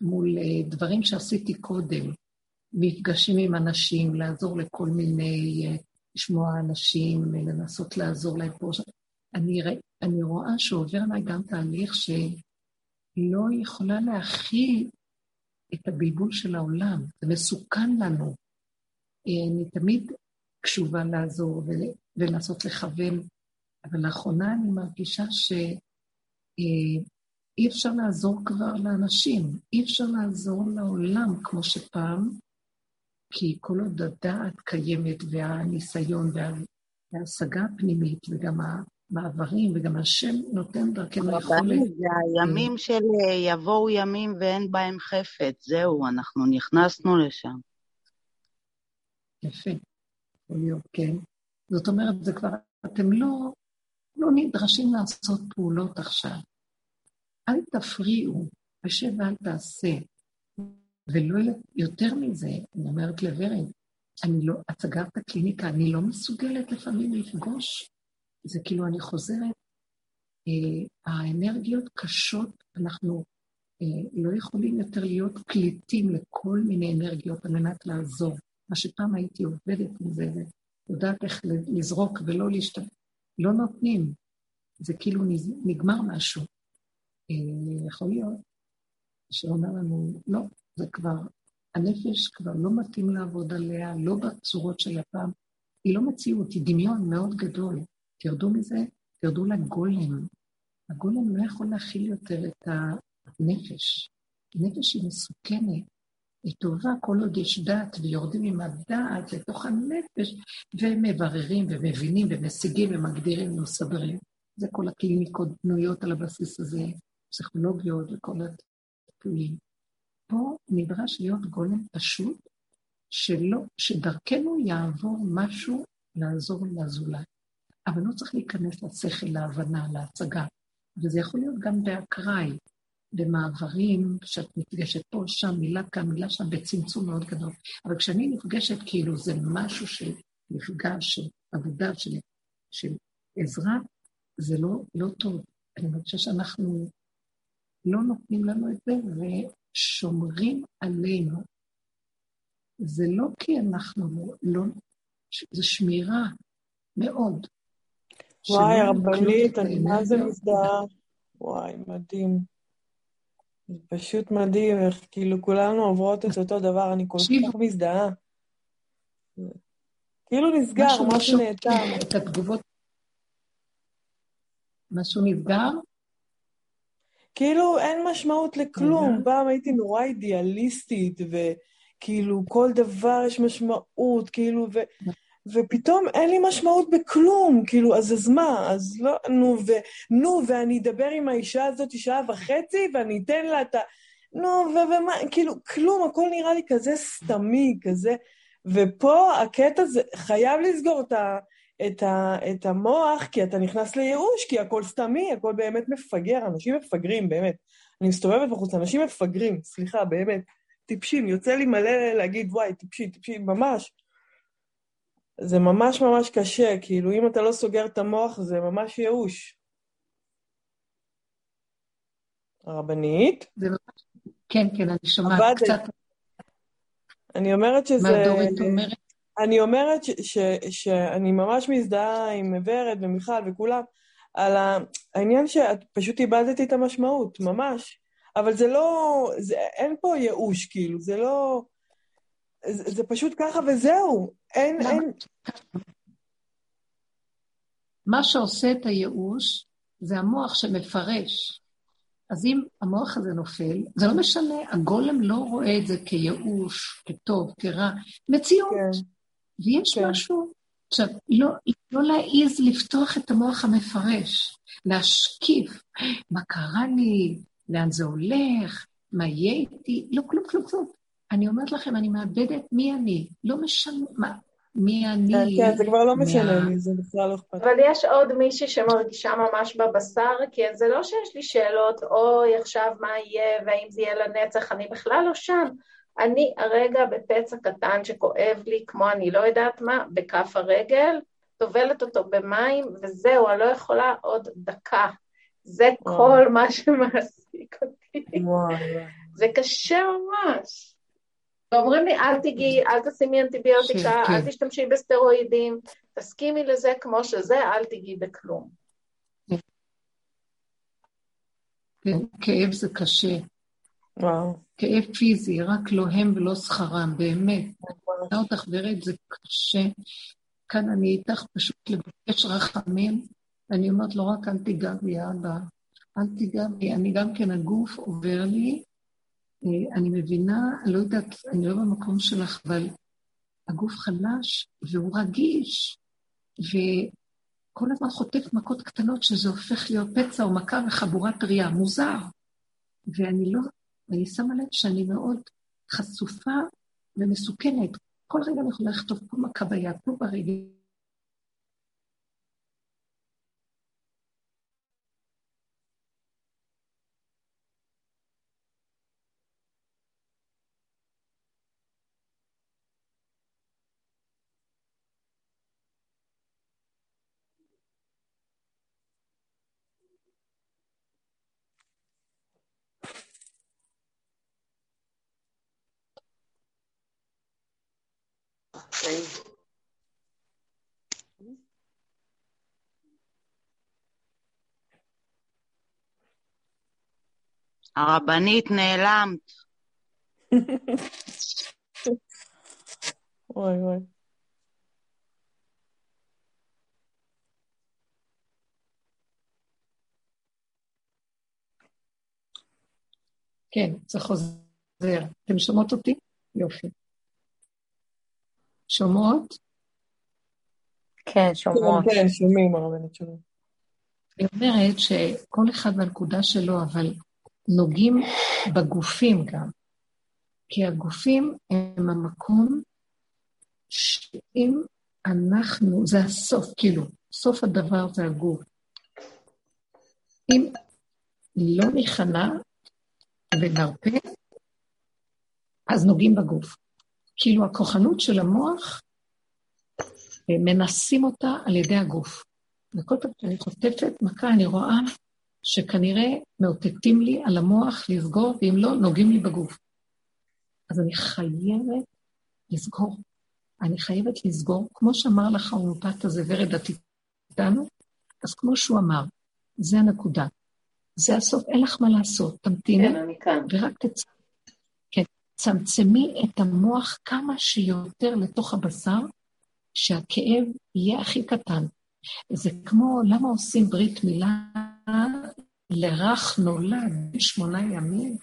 מול אה, דברים שעשיתי קודם, מפגשים עם אנשים, לעזור לכל מיני, אה, לשמוע אנשים, לנסות לעזור להם פה. אני, אני רואה שעובר עליי גם תהליך שלא יכולה להכיל את הבלבול של העולם. זה מסוכן לנו. אה, אני תמיד קשובה לעזור ולנסות לכוון, אבל לאחרונה אני מרגישה שאי אה, אפשר לעזור כבר לאנשים, אי אפשר לעזור לעולם כמו שפעם, כי כל עוד הדעת קיימת והניסיון וה... וההשגה הפנימית וגם המעברים וגם השם נותן דרכנו יכולת. זה הימים של אה, יבואו ימים ואין בהם חפץ, זהו, אנחנו נכנסנו לשם. יפה, יכול להיות, כן. זאת אומרת, זה כבר, אתם לא, לא נדרשים לעשות פעולות עכשיו. אל תפריעו, השב ואל תעשה. ולא יותר מזה, אני אומרת לוורד, אני לא, את סגרת הקליניקה, אני לא מסוגלת לפעמים לפגוש. זה כאילו אני חוזרת, אה, האנרגיות קשות, אנחנו אה, לא יכולים יותר להיות קליטים לכל מיני אנרגיות על מנת לעזור. מה שפעם הייתי עובדת עם זה, ויודעת איך לזרוק ולא להשתמש, לא נותנים. זה כאילו נגמר משהו. אה, יכול להיות שאומר לנו, לא, זה כבר, הנפש כבר לא מתאים לעבוד עליה, לא בצורות של הפעם. היא לא מציאות, היא דמיון מאוד גדול. תרדו מזה, תרדו לגולם. הגולם לא יכול להכיל יותר את הנפש. הנפש היא מסוכנת, היא טובה כל עוד יש דעת, ויורדים עם הדעת לתוך הנפש, ומבררים ומבינים ומשיגים ומגדירים ומסדרים. זה כל הקליניקות בנויות על הבסיס הזה, פסיכולוגיות וכל הטיפולים. פה נדרש להיות גולם פשוט, שלא, שדרכנו יעבור משהו לעזור לזולת. אבל לא צריך להיכנס לשכל, להבנה, להצגה. וזה יכול להיות גם באקראי, במעברים, שאת נפגשת פה, שם, מילה כאן, מילה שם, בצמצום מאוד גדול. אבל כשאני נפגשת, כאילו זה משהו של מפגש, של עבודה, של, של עזרה, זה לא, לא טוב. אני מרגישה שאנחנו לא נותנים לנו את זה, ושומרים עלינו. זה לא כי אנחנו לא, זה שמירה מאוד. וואי, הרבנית, אני מה זה מזדהה. וואי, מדהים. זה פשוט מדהים איך כאילו כולנו עוברות את אותו דבר, אני כל. כך מזדהה. כאילו נסגר, משהו נאטם. את התגובות. משהו נסגר? כאילו אין משמעות לכלום. פעם הייתי נורא אידיאליסטית, וכאילו כל דבר יש משמעות, כאילו, ו... ופתאום אין לי משמעות בכלום, כאילו, אז אז מה? אז לא, נו, ו... נו, ואני אדבר עם האישה הזאת שעה וחצי, ואני אתן לה את ה... נו, ו... ומה, כאילו, כלום, הכל נראה לי כזה סתמי, כזה... ופה הקטע זה, חייב לסגור את, ה, את, ה, את המוח, כי אתה נכנס לייאוש, כי הכל סתמי, הכל באמת מפגר, אנשים מפגרים, באמת. אני מסתובבת בחוץ, אנשים מפגרים, סליחה, באמת, טיפשים, יוצא לי מלא להגיד, וואי, טיפשי, טיפשי, ממש. זה ממש ממש קשה, כאילו, אם אתה לא סוגר את המוח, זה ממש ייאוש. הרבנית, זה ממש... כן, כן, אני שומעת. קצת אני אומרת שזה... מה דורית אומרת. אני אומרת ש, ש, שאני ממש מזדהה עם ורד ומיכל וכולם על העניין שאת פשוט איבדת את המשמעות, ממש. אבל זה לא, זה, אין פה ייאוש, כאילו, זה לא... זה, זה פשוט ככה וזהו. אין, למה? אין... מה שעושה את הייאוש זה המוח שמפרש. אז אם המוח הזה נופל, זה לא משנה, הגולם לא רואה את זה כייאוש, כטוב, כרע, מציאות. כן, ויש כן. משהו, עכשיו, לא, לא להעיז לפתוח את המוח המפרש, להשקיף, מה קרה לי, לאן זה הולך, מה יהיה איתי, לא כלום, כלום, כלום. אני אומרת לכם, אני מאבדת מי אני, לא משנה, מה, מי אני. כן, כן, זה כבר לא משנה לי, זה בכלל לא אכפת. אבל יש עוד מישהי שמרגישה ממש בבשר, כי זה לא שיש לי שאלות, אוי, עכשיו מה יהיה, והאם זה יהיה לנצח, אני בכלל לא שם. אני הרגע בפצע קטן שכואב לי, כמו אני לא יודעת מה, בכף הרגל, טובלת אותו במים, וזהו, אני לא יכולה עוד דקה. זה וואו. כל מה שמעסיק אותי. וואי. זה קשה ממש. ואומרים לי, אל תיגעי, אל תשימי אנטיביוטיקה, כן, אל כן. תשתמשי בסטרואידים, תסכימי לזה כמו שזה, אל תיגעי בכלום. כן, כאב זה קשה, וואו. כאב פיזי, רק לא הם ולא שכרם, באמת. אני אותך ורד, זה קשה. כאן אני איתך פשוט לבקש רחמים, ואני אומרת לו, רק אל תיגע בי, אבא. אל תיגע בי. אני גם כן, הגוף עובר לי. אה, אני מבינה, אני לא יודעת, אני לא במקום שלך, אבל הגוף חלש והוא רגיש, וכל הזמן חוטף מכות קטנות שזה הופך להיות פצע או מכה וחבורת ראייה, מוזר. ואני לא, ואני שמה לב שאני מאוד חשופה ומסוכנת. כל רגע אני יכולה לכתוב פה מכה ביד, פה ברגל. הרבנית נעלמת. וואי, וואי. כן, זה חוזר. אתם שומעות אותי? יופי. שומעות? כן, שומעות. כן, כן, שומעים, הרבנית שומעים. אני אומרת שכל אחד בנקודה שלו, אבל נוגעים בגופים גם. כי הגופים הם המקום שאם אנחנו, זה הסוף, כאילו, סוף הדבר זה הגוף. אם לא ניכנע ונרפה, אז נוגעים בגוף. כאילו הכוחנות של המוח, אה, מנסים אותה על ידי הגוף. וכל פעם שאני חוטפת מכה, אני רואה שכנראה מאותתים לי על המוח לסגור, ואם לא, נוגעים לי בגוף. אז אני חייבת לסגור. אני חייבת לסגור, כמו שאמר לך ההומופת הזה, ורד, את איתנו? אז כמו שהוא אמר, זה הנקודה. זה הסוף, אין לך מה לעשות. תמתיני, כן, אני כאן. ורק תצ... כן, צמצמי את המוח כמה שיותר לתוך הבשר, שהכאב יהיה הכי קטן. זה כמו, למה עושים ברית מילה לרך נולד בשמונה ימים?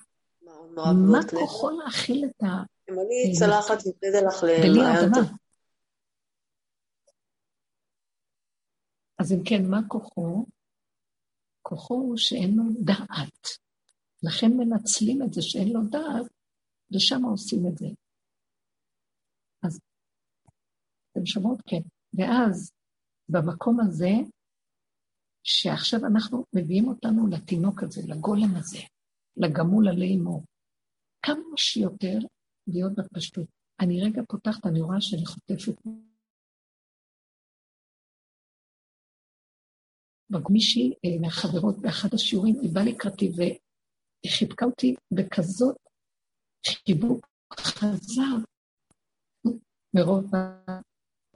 מה כוחו להכיל את ה... אם אני צלחת נתנדה לך למעיין. אז אם כן, מה כוחו? כוחו הוא שאין לו דעת. לכן מנצלים את זה שאין לו דעת, ושם עושים את זה. אז אתם שומעות? כן. ואז, במקום הזה, שעכשיו אנחנו מביאים אותנו לתינוק הזה, לגולם הזה, לגמול עלי אמו. כמה שיותר להיות בפשטות. אני רגע פותחת, אני רואה שאני חוטפת מישהי אה, מהחברות באחד השיעורים, היא באה לקראתי וחיבקה אותי בכזאת חיבוק חזר מרוב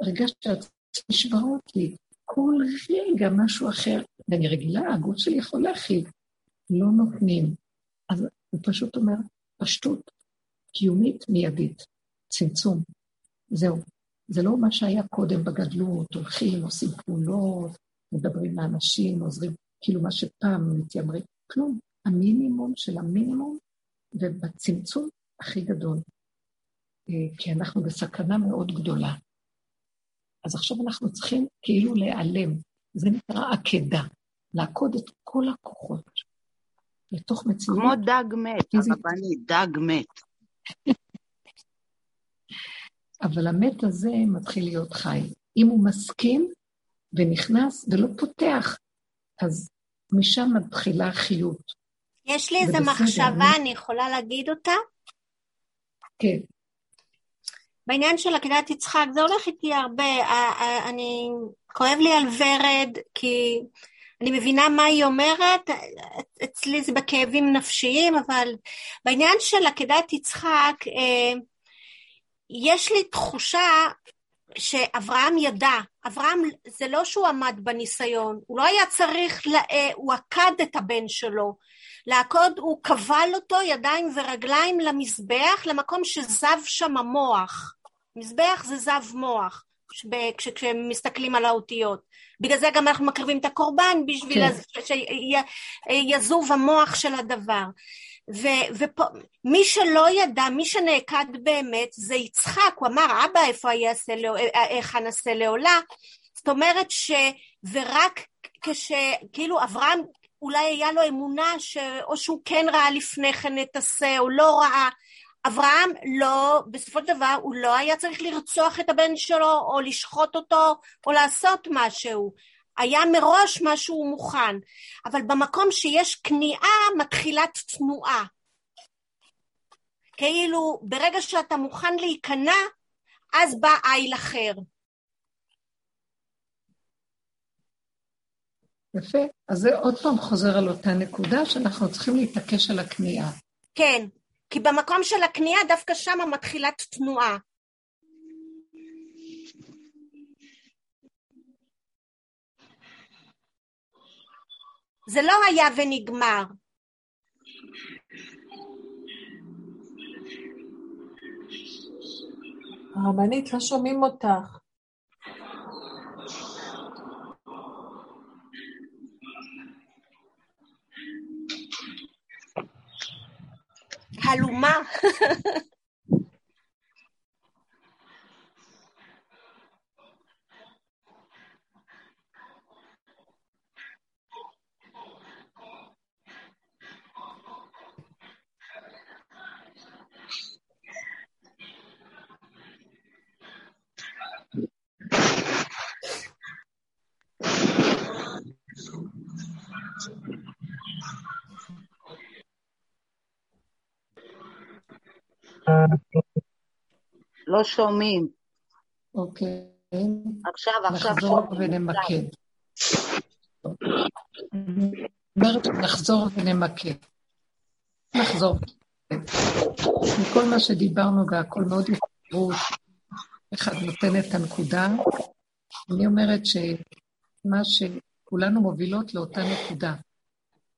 הרגשתי שאת נשברה אותי. כל רגע משהו אחר, ואני רגילה, הגוף שלי יכול להכיל. לא נותנים. אז הוא פשוט אומר, פשטות קיומית מיידית, צמצום. זהו. זה לא מה שהיה קודם בגדלות, הולכים, עושים פעולות, מדברים לאנשים, עוזרים, כאילו מה שפעם מתיימרים, כלום. המינימום של המינימום, ובצמצום הכי גדול. אה, כי אנחנו בסכנה מאוד גדולה. אז עכשיו אנחנו צריכים כאילו להיעלם. זה נקרא עקדה, לעקוד את כל הכוחות לתוך מציאות. כמו דג מת. הרבנית, דג מת. אבל המת הזה מתחיל להיות חי. אם הוא מסכים ונכנס ולא פותח, אז משם מתחילה החיות. יש לי איזו מחשבה, אני- אני יכולה להגיד אותה? כן, בעניין של עקדת יצחק, זה הולך איתי הרבה. אני, כואב לי על ורד, כי אני מבינה מה היא אומרת, אצלי זה בכאבים נפשיים, אבל בעניין של עקדת יצחק, אה, יש לי תחושה שאברהם ידע, אברהם זה לא שהוא עמד בניסיון, הוא לא היה צריך, לה- אה, הוא עקד את הבן שלו. לעקוד, הוא כבל אותו ידיים ורגליים למזבח, למקום שזב שם המוח. מזבח זה זב מוח, כשמסתכלים על האותיות. בגלל זה גם אנחנו מקריבים את הקורבן, בשביל כן. שיזוב המוח של הדבר. ומי שלא ידע, מי שנעקד באמת, זה יצחק, הוא אמר, אבא, איפה יעשה, אה, איך נעשה לעולה? זאת אומרת ש... ורק כש... כאילו אברהם, אולי היה לו אמונה, ש... או שהוא כן ראה לפני כן את עשה, או לא ראה. אברהם לא, בסופו של דבר, הוא לא היה צריך לרצוח את הבן שלו, או לשחוט אותו, או לעשות משהו. היה מראש משהו מוכן. אבל במקום שיש כניעה, מתחילת תנועה. כאילו, ברגע שאתה מוכן להיכנע, אז בא איל אחר. יפה. אז זה עוד פעם חוזר על אותה נקודה שאנחנו צריכים להתעקש על הכניעה. כן, כי במקום של הכניעה, דווקא שם מתחילת תנועה. זה לא היה ונגמר. הרבנית, לא שומעים אותך. Hallouma. לא שומעים. אוקיי. עכשיו, עכשיו נחזור. ונמקד. אומרת נחזור ונמקד. נחזור. מכל מה שדיברנו והכל מאוד יחברו, אחד נותן את הנקודה. אני אומרת שמה שכולנו מובילות לאותה נקודה.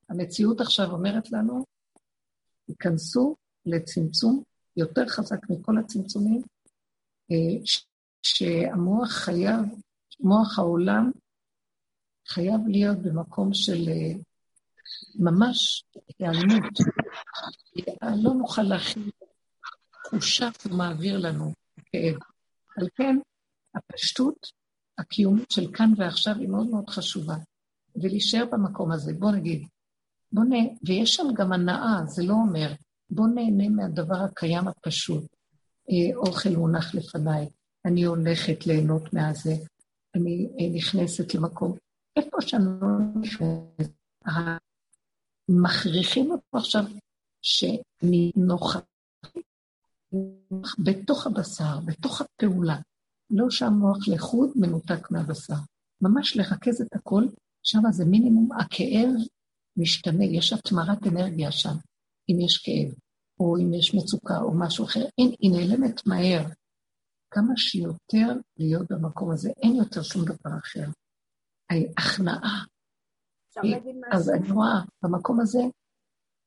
המציאות עכשיו אומרת לנו, היכנסו לצמצום יותר חזק מכל הצמצומים, אה, שהמוח חייב, מוח העולם חייב להיות במקום של אה, ממש היעלמות. לא נוכל להכין תחושה שהוא מעביר לנו כאב. על כן, הפשטות הקיומית של כאן ועכשיו היא מאוד מאוד חשובה. ולהישאר במקום הזה, בוא נגיד, בוא נ... ויש שם גם הנאה, זה לא אומר, בוא נהנה מהדבר הקיים הפשוט. אה, אוכל מונח לפניי, אני הולכת ליהנות מהזה, אני אה, נכנסת למקום. איפה שאני לא נכנסת, מכריחים אותו עכשיו שאני נוחה בתוך הבשר, בתוך הפעולה. לא שהמוח לחוד מנותק מהבשר. ממש לרכז את הכל, שם זה מינימום, הכאב משתנה, יש התמרת אנרגיה שם, אם יש כאב, או אם יש מצוקה, או משהו אחר. אין, היא נעלמת מהר. כמה שיותר להיות במקום הזה, אין יותר שום דבר אחר. ההכנעה. אז אני רואה, במקום הזה,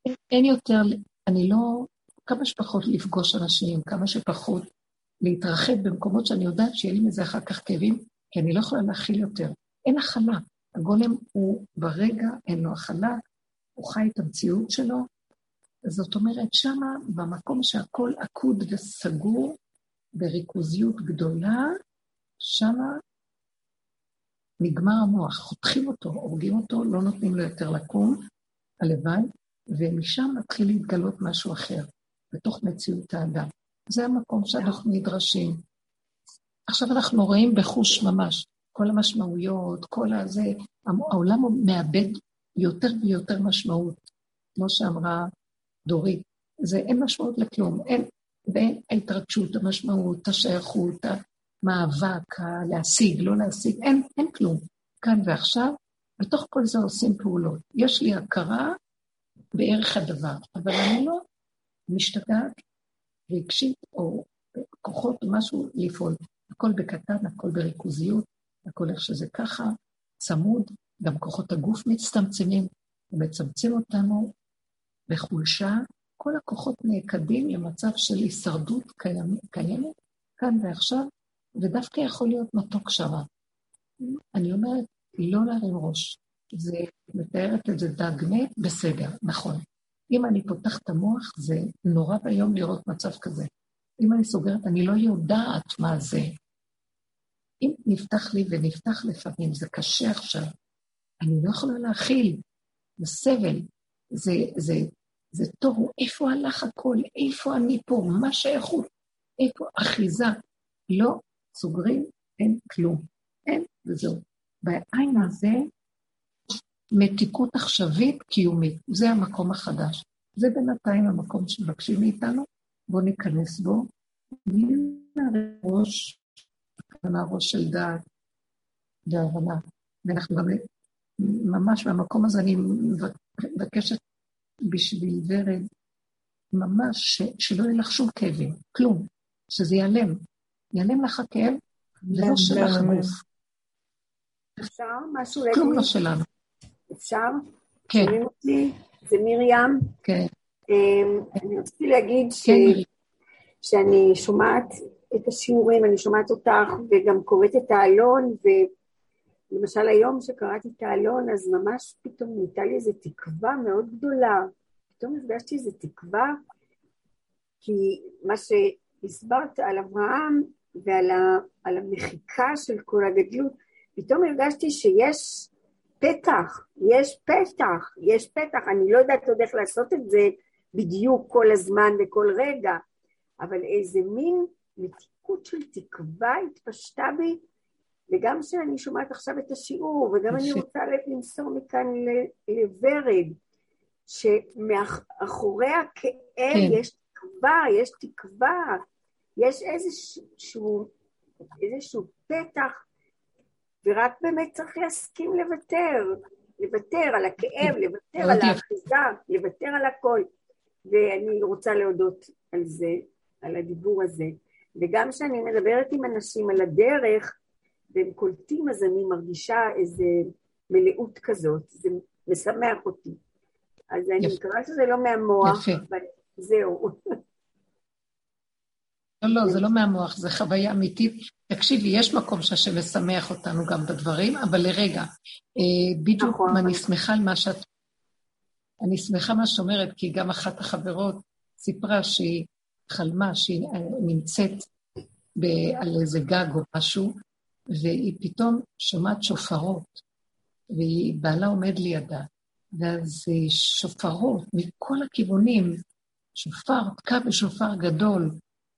אין, אין יותר, אני לא, כמה שפחות לפגוש אנשים, כמה שפחות להתרחב במקומות שאני יודעת שיהיה לי מזה אחר כך כאבים, כי אני לא יכולה להכיל יותר. אין הכלה. הגולם הוא ברגע, אין לו הכלה, הוא חי את המציאות שלו. זאת אומרת, שמה, במקום שהכל עקוד וסגור, בריכוזיות גדולה, שמה נגמר המוח, חותכים אותו, הורגים אותו, לא נותנים לו יותר לקום, הלוואי, ומשם מתחיל להתגלות משהו אחר, בתוך מציאות האדם. זה המקום שאנחנו נדרשים. עכשיו אנחנו רואים בחוש ממש, כל המשמעויות, כל הזה, העולם מאבד יותר ויותר משמעות, כמו שאמרה דורית. זה אין משמעות לכלום, אין, ואין ההתרגשות, המשמעות, השייכות, המאבק, להשיג, לא להשיג, אין, אין כלום. כאן ועכשיו, בתוך כל זה עושים פעולות. יש לי הכרה בערך הדבר, אבל אני לא משתגעת רגשית או כוחות או משהו לפעול. הכל בקטן, הכל בריכוזיות, הכל איך שזה ככה, צמוד, גם כוחות הגוף מצטמצמים, ומצמצם אותנו בחולשה. כל הכוחות נעקדים למצב של הישרדות קיימת, קיימת כאן ועכשיו, ודווקא יכול להיות מתוק שרה. אני אומרת, לא להרים ראש. זה, מתארת את זה דג מת, בסדר, נכון. אם אני פותחת את המוח, זה נורא ואיום לראות מצב כזה. אם אני סוגרת, אני לא יודעת מה זה. אם נפתח לי ונפתח לפעמים, זה קשה עכשיו. אני לא יכולה להכיל, זה סבל, זה, זה, זה תוהו, איפה הלך הכל, איפה אני פה, מה שייכות, איפה אחיזה. לא סוגרים, אין כלום. אין, וזהו. בעין הזה מתיקות עכשווית קיומית. זה המקום החדש. זה בינתיים המקום שמבקשים מאיתנו, בואו ניכנס בו, בלי ראש, הכוונה ראש של דעת והבנה. ואנחנו גם ממש במקום הזה אני מבקשת בשביל ורד, ממש ש, שלא יהיה לך שום כאבים, כלום, שזה ייעלם. ייעלם לך הכאב, ולא שלך הגוף. אפשר משהו? כלום לא שלנו. אפשר? כן. שומעים אותי? זה מרים. כן. אמ, אני רציתי להגיד ש... כן. שאני שומעת את השיעורים, אני שומעת אותך וגם קוראת את העלון, ולמשל היום שקראתי את העלון, אז ממש פתאום נהייתה לי איזו תקווה מאוד גדולה. פתאום הרגשתי איזו תקווה, כי מה שהסברת על אברהם ועל ה, על המחיקה של כל הגדלות, פתאום הרגשתי שיש פתח, יש פתח, יש פתח, אני לא יודעת עוד איך לעשות את זה בדיוק כל הזמן וכל רגע, אבל איזה מין מתיקות של תקווה התפשטה בי, וגם כשאני שומעת עכשיו את השיעור, וגם אני רוצה למסור מכאן לוורד, שמאחורי הכאב כן. יש תקווה, יש תקווה, יש איזשהו, איזשהו פתח ורק באמת צריך להסכים לוותר, לוותר על הכאב, לוותר על האחיזה, לוותר על הכל. ואני רוצה להודות על זה, על הדיבור הזה. וגם כשאני מדברת עם אנשים על הדרך, והם קולטים, אז אני מרגישה איזו מלאות כזאת, זה משמח אותי. אז אני. מקווה שזה לא מהמוח, יפה. אבל זהו. לא, לא, זה לא מהמוח, זה חוויה אמיתית. תקשיבי, יש מקום שהשם משמח אותנו גם בדברים, אבל לרגע, אה, בדיוק, נכון. אני שמחה על מה שאת... אני שמחה מה שאומרת, כי גם אחת החברות סיפרה שהיא חלמה שהיא אה, נמצאת ב- על איזה גג או משהו, והיא פתאום שומעת שופרות, ובעלה עומד לידה, ואז אה, שופרות מכל הכיוונים, שופר, תקע בשופר גדול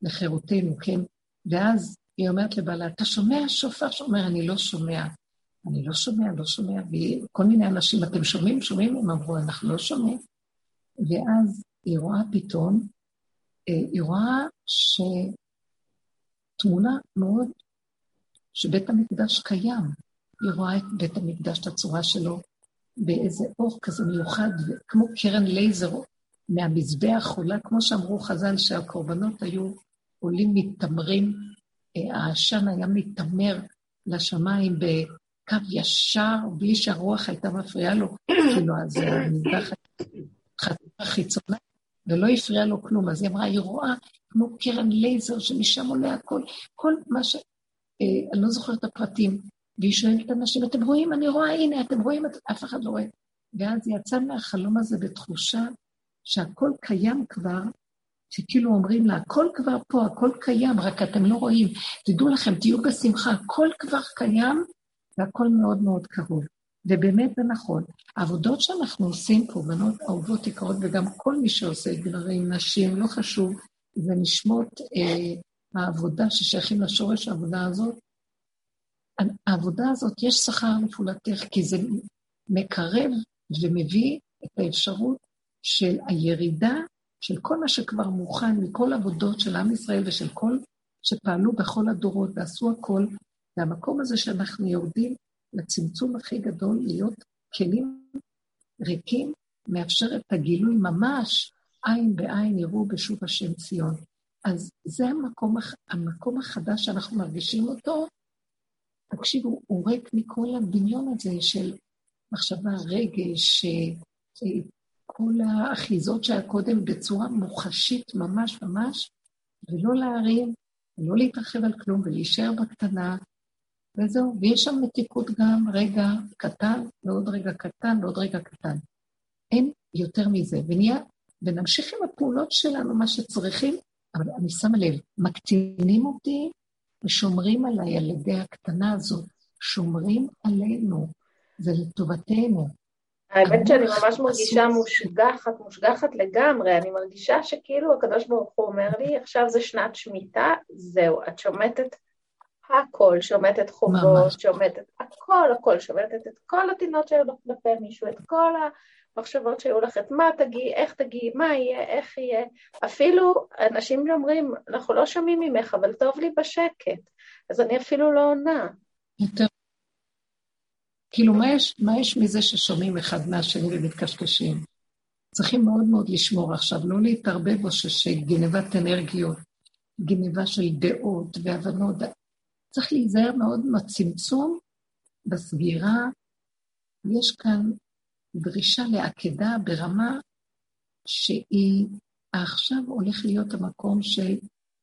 לחירותנו, כן? ואז היא אומרת לבעלה, אתה שומע שופר? הוא אומר, אני לא שומע. אני לא שומע, לא שומע. וכל מיני אנשים, אתם שומעים? שומעים? הם אמרו, אנחנו לא שומעים. ואז היא רואה פתאום, אה, היא רואה שתמונה מאוד, שבית המקדש קיים. היא רואה את בית המקדש, את הצורה שלו, באיזה אור כזה מיוחד, כמו קרן לייזר מהמזבח עולה, כמו שאמרו חז"ל, שהקורבנות היו עולים מתמרים, אה, העשן היה מתעמר לשמיים בקו ישר, בלי שהרוח הייתה מפריעה לו, כאילו, אז המזבח חתיכה חיצונה, ולא הפריע לו כלום. אז היא אמרה, היא רואה כמו קרן לייזר שמשם עולה הכל, כל מה ש... אה, אני לא זוכרת את הפרטים, והיא שואלת אנשים, אתם רואים? אני רואה, הנה, אתם רואים? אף אחד לא רואה. ואז היא יצאה מהחלום הזה בתחושה שהכל קיים כבר, שכאילו אומרים לה, הכל כבר פה, הכל קיים, רק אתם לא רואים. תדעו לכם, תהיו בשמחה, הכל כבר קיים, והכל מאוד מאוד קרוב. ובאמת זה נכון. העבודות שאנחנו עושים פה, בנות אהובות יקרות, וגם כל מי שעושה, גברים, נשים, לא חשוב, זה נשמות אה, העבודה ששייכים לשורש העבודה הזאת. העבודה הזאת, יש שכר לפעולתך, כי זה מקרב ומביא את האפשרות של הירידה של כל מה שכבר מוכן מכל עבודות של עם ישראל ושל כל שפעלו בכל הדורות ועשו הכל, והמקום הזה שאנחנו יורדים לצמצום הכי גדול, להיות כלים ריקים, מאפשר את הגילוי ממש עין בעין יראו בשוב השם ציון. אז זה המקום, המקום החדש שאנחנו מרגישים אותו. תקשיבו, הוא ריק מכל הדמיון הזה של מחשבה, רגש, כל האחיזות שהיה קודם בצורה מוחשית ממש ממש, ולא להרים, ולא להתרחב על כלום, ולהישאר בקטנה, וזהו. ויש שם מתיקות גם, רגע קטן, ועוד רגע קטן, ועוד רגע קטן. אין יותר מזה. ונהיה, ונמשיך עם הפעולות שלנו, מה שצריכים, אבל אני שמה לב, מקטינים אותי ושומרים עליי על ידי הקטנה הזאת. שומרים עלינו, זה לטובתנו. האמת שאני ממש מרגישה מושגחת, מושגחת לגמרי, אני מרגישה שכאילו הקדוש ברוך הוא אומר לי, עכשיו זה שנת שמיטה, זהו, את שומטת הכל, שומטת חובות, שומטת הכל, הכל, שומטת את כל הטינות שהיו לך כלפי מישהו, את כל המחשבות שהיו לך, את מה תגיעי, איך תגיעי, מה יהיה, איך יהיה, אפילו אנשים שאומרים, אנחנו לא שומעים ממך, אבל טוב לי בשקט, אז אני אפילו לא עונה. יותר כאילו, מה יש, מה יש מזה ששומעים אחד מהשני ומתקשקשים? צריכים מאוד מאוד לשמור עכשיו, לא להתערבב או שגנבת אנרגיות, גנבה של דעות והבנות. צריך להיזהר מאוד מהצמצום, בסגירה. יש כאן דרישה לעקדה ברמה שהיא עכשיו הולך להיות המקום של,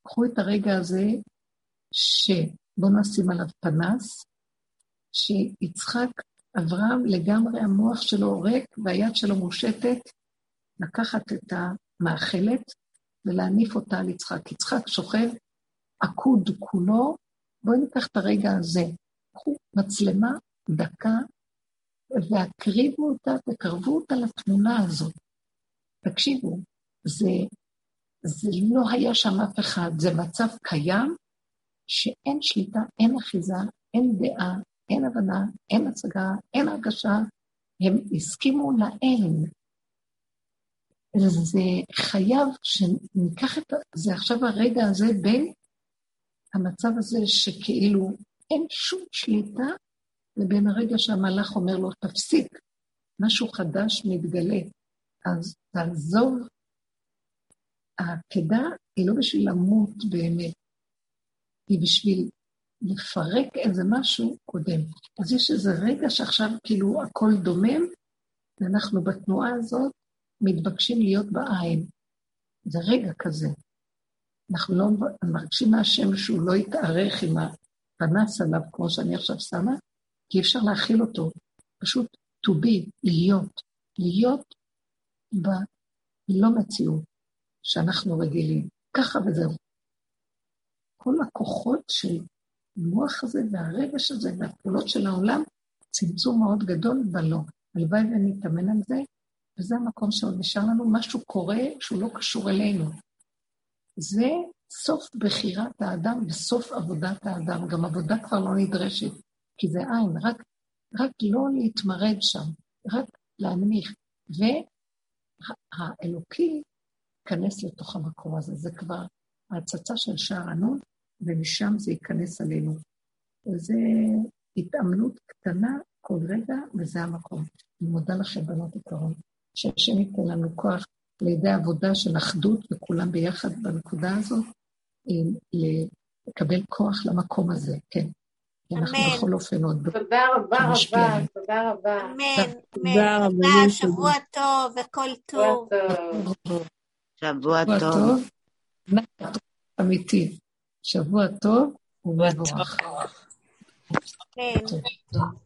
קחו את הרגע הזה, שבואו נשים עליו פנס, שיצחק, אברהם לגמרי המוח שלו ריק והיד שלו מושטת, לקחת את המאכלת ולהניף אותה על יצחק. יצחק שוכב עקוד כולו, בואו ניקח את הרגע הזה. קחו מצלמה, דקה, והקריבו אותה, תקרבו אותה לתמונה הזאת. תקשיבו, זה, זה לא היה שם אף אחד, זה מצב קיים שאין שליטה, אין אחיזה, אין דעה, אין הבנה, אין הצגה, אין הרגשה, הם הסכימו לאין. זה חייב שניקח את זה עכשיו הרגע הזה בין המצב הזה שכאילו אין שום שליטה, לבין הרגע שהמלאך אומר לו, תפסיק, משהו חדש מתגלה. אז תעזוב. העקדה היא לא בשביל למות באמת, היא בשביל לפרק איזה משהו קודם. אז יש איזה רגע שעכשיו כאילו הכל דומם, ואנחנו בתנועה הזאת מתבקשים להיות בעין. זה רגע כזה. אנחנו לא מרגישים מהשם שהוא לא יתארך עם הפנס עליו, כמו שאני עכשיו שמה, כי אפשר להכיל אותו. פשוט to be, להיות. להיות בלא מציאות שאנחנו רגילים. ככה וזהו. כל הכוחות של המוח הזה והרגש הזה והפעולות של העולם, צמצום מאוד גדול בלא. הלוואי ונתאמן על זה, וזה המקום שעוד נשאר לנו, משהו קורה שהוא לא קשור אלינו. זה סוף בחירת האדם וסוף עבודת האדם. גם עבודה כבר לא נדרשת, כי זה עין, רק, רק לא להתמרד שם, רק להנמיך. והאלוקי ייכנס לתוך המקום הזה, זה כבר ההצצה של שער הנון, ומשם זה ייכנס עלינו. וזו התאמנות קטנה כל רגע, וזה המקום. אני מודה לכם, בנות יקרות, שהשם ייתן לנו כוח לידי עבודה של אחדות וכולם ביחד בנקודה הזאת, לקבל כוח למקום הזה, כן. אנחנו בכל אופן עוד... תודה רבה רבה, תודה רבה. אמן, אמן. תודה, שבוע טוב וכל טוב. שבוע טוב. אמיתי. שבוע טוב ומבורך. אמן.